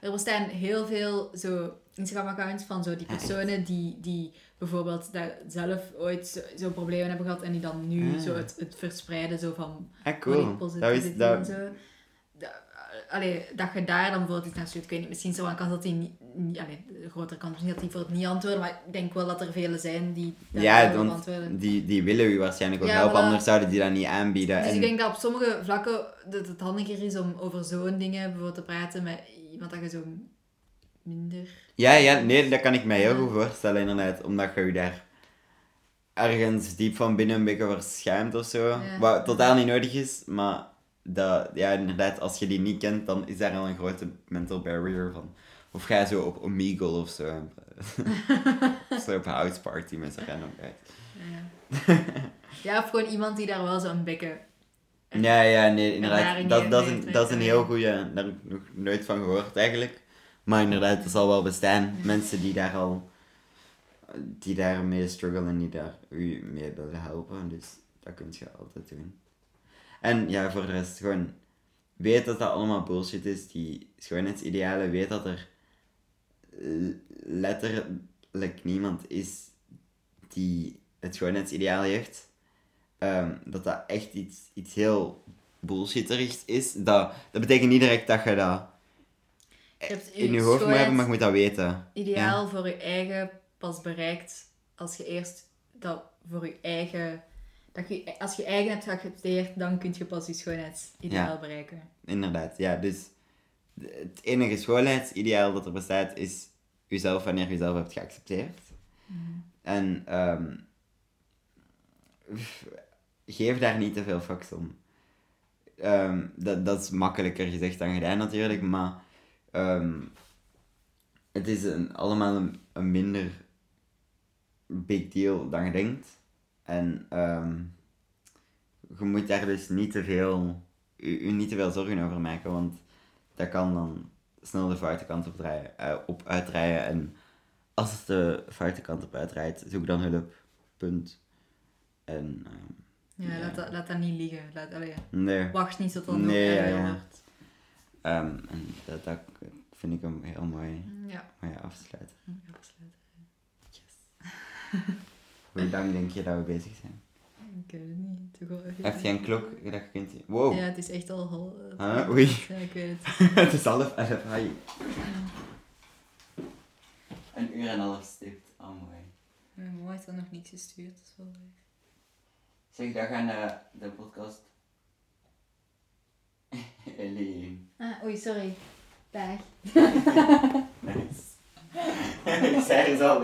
Er bestaan heel veel zo Instagram-accounts van zo die personen die, die bijvoorbeeld daar zelf ooit zo- zo'n problemen hebben gehad en die dan nu Ah. zo het, het verspreiden zo van Ah, body cool. Dat positivity is, dat, en zo. Dat, allee, dat je daar dan bijvoorbeeld iets naar stuurt. Ik weet niet, misschien is wel een kans dat die niet... niet allee, de grotere kans misschien dat die voor het niet antwoorden, maar ik denk wel dat er vele zijn die daar ja, want antwoorden. die, die willen u waarschijnlijk ook Ja, helpen, voilà. anders zouden die dat niet aanbieden. Dus en, ik denk dat op sommige vlakken dat het handiger is om over zo'n dingen bijvoorbeeld te praten met iemand dat je zo minder... Ja, ja, nee, dat kan ik mij heel Ja. goed voorstellen, inderdaad. Omdat je je daar ergens diep van binnen een beetje voor schaamt of zo. Ja. Wat totaal niet nodig is, maar dat, ja, inderdaad, als je die niet kent, dan is daar al een grote mental barrier van. Of ga je zo op Omegle of zo. of zo op house party met z'n random guys. Ja. ja, of gewoon iemand die daar wel zo'n bekken... Ja, ja, nee, inderdaad. Dat, dat, een, dat is een heel goede. Daar heb ik nog nooit van gehoord eigenlijk. Maar inderdaad, er zal wel bestaan. Mensen die daar al. die daarmee struggelen en die daar u mee willen helpen. Dus dat kun je altijd doen. En ja, voor de rest gewoon. Weet dat dat allemaal bullshit is. Die schoonheidsidealen. Weet dat er letterlijk niemand is die het schoonheidsideaal heeft. Ehm, dat dat echt iets, iets heel bullshitterigs is. Dat, dat betekent niet direct dat je dat Je in je hoofd moet hebben, maar je moet dat weten. Ideaal voor je eigen pas bereikt als je eerst dat voor je eigen... Dat je, als je eigen hebt geaccepteerd, dan kun je pas je schoonheidsideaal Ja. bereiken. Inderdaad, ja. Dus het enige schoonheidsideaal dat er bestaat is jezelf wanneer je jezelf hebt geaccepteerd. En ehm, geef daar niet te veel fucks om. Ehm, dat, dat is makkelijker gezegd dan gedaan natuurlijk, maar ehm, het is een, allemaal een, een minder big deal dan je denkt. En ehm, je moet daar dus niet te veel, u, u niet te veel zorgen over maken, want dat kan dan snel de foute kant op, draaien, eh, op uitdraaien. En als het de foute kant op uitdraait, zoek dan hulp. Punt. En ehm, Ja, Ja. Laat, dat, laat dat niet liggen. Laat, allee, nee. wacht niet tot dat Nee, ja, erger ja. Ehm, en dat, dat, vind ik een heel mooi, Ja. afsluiter. Ja, afsluiten. Hoe lang denk je dat we bezig zijn? Ik weet het niet. Toch wel even- Heb je een klok dat je kunt zien? Wow, Ja, het is echt al hal. Huh? Oei. Ja, ik weet het. het is half elf. Hi. Een uur en een half stipt. Oh, mooi. Mijn moeder heeft dan nog niks gestuurd. Dat is wel leuk. Zeg, dat gaan de, de podcast. Eline. Ah, oei, sorry. Dag. Nice. ik zei er zo.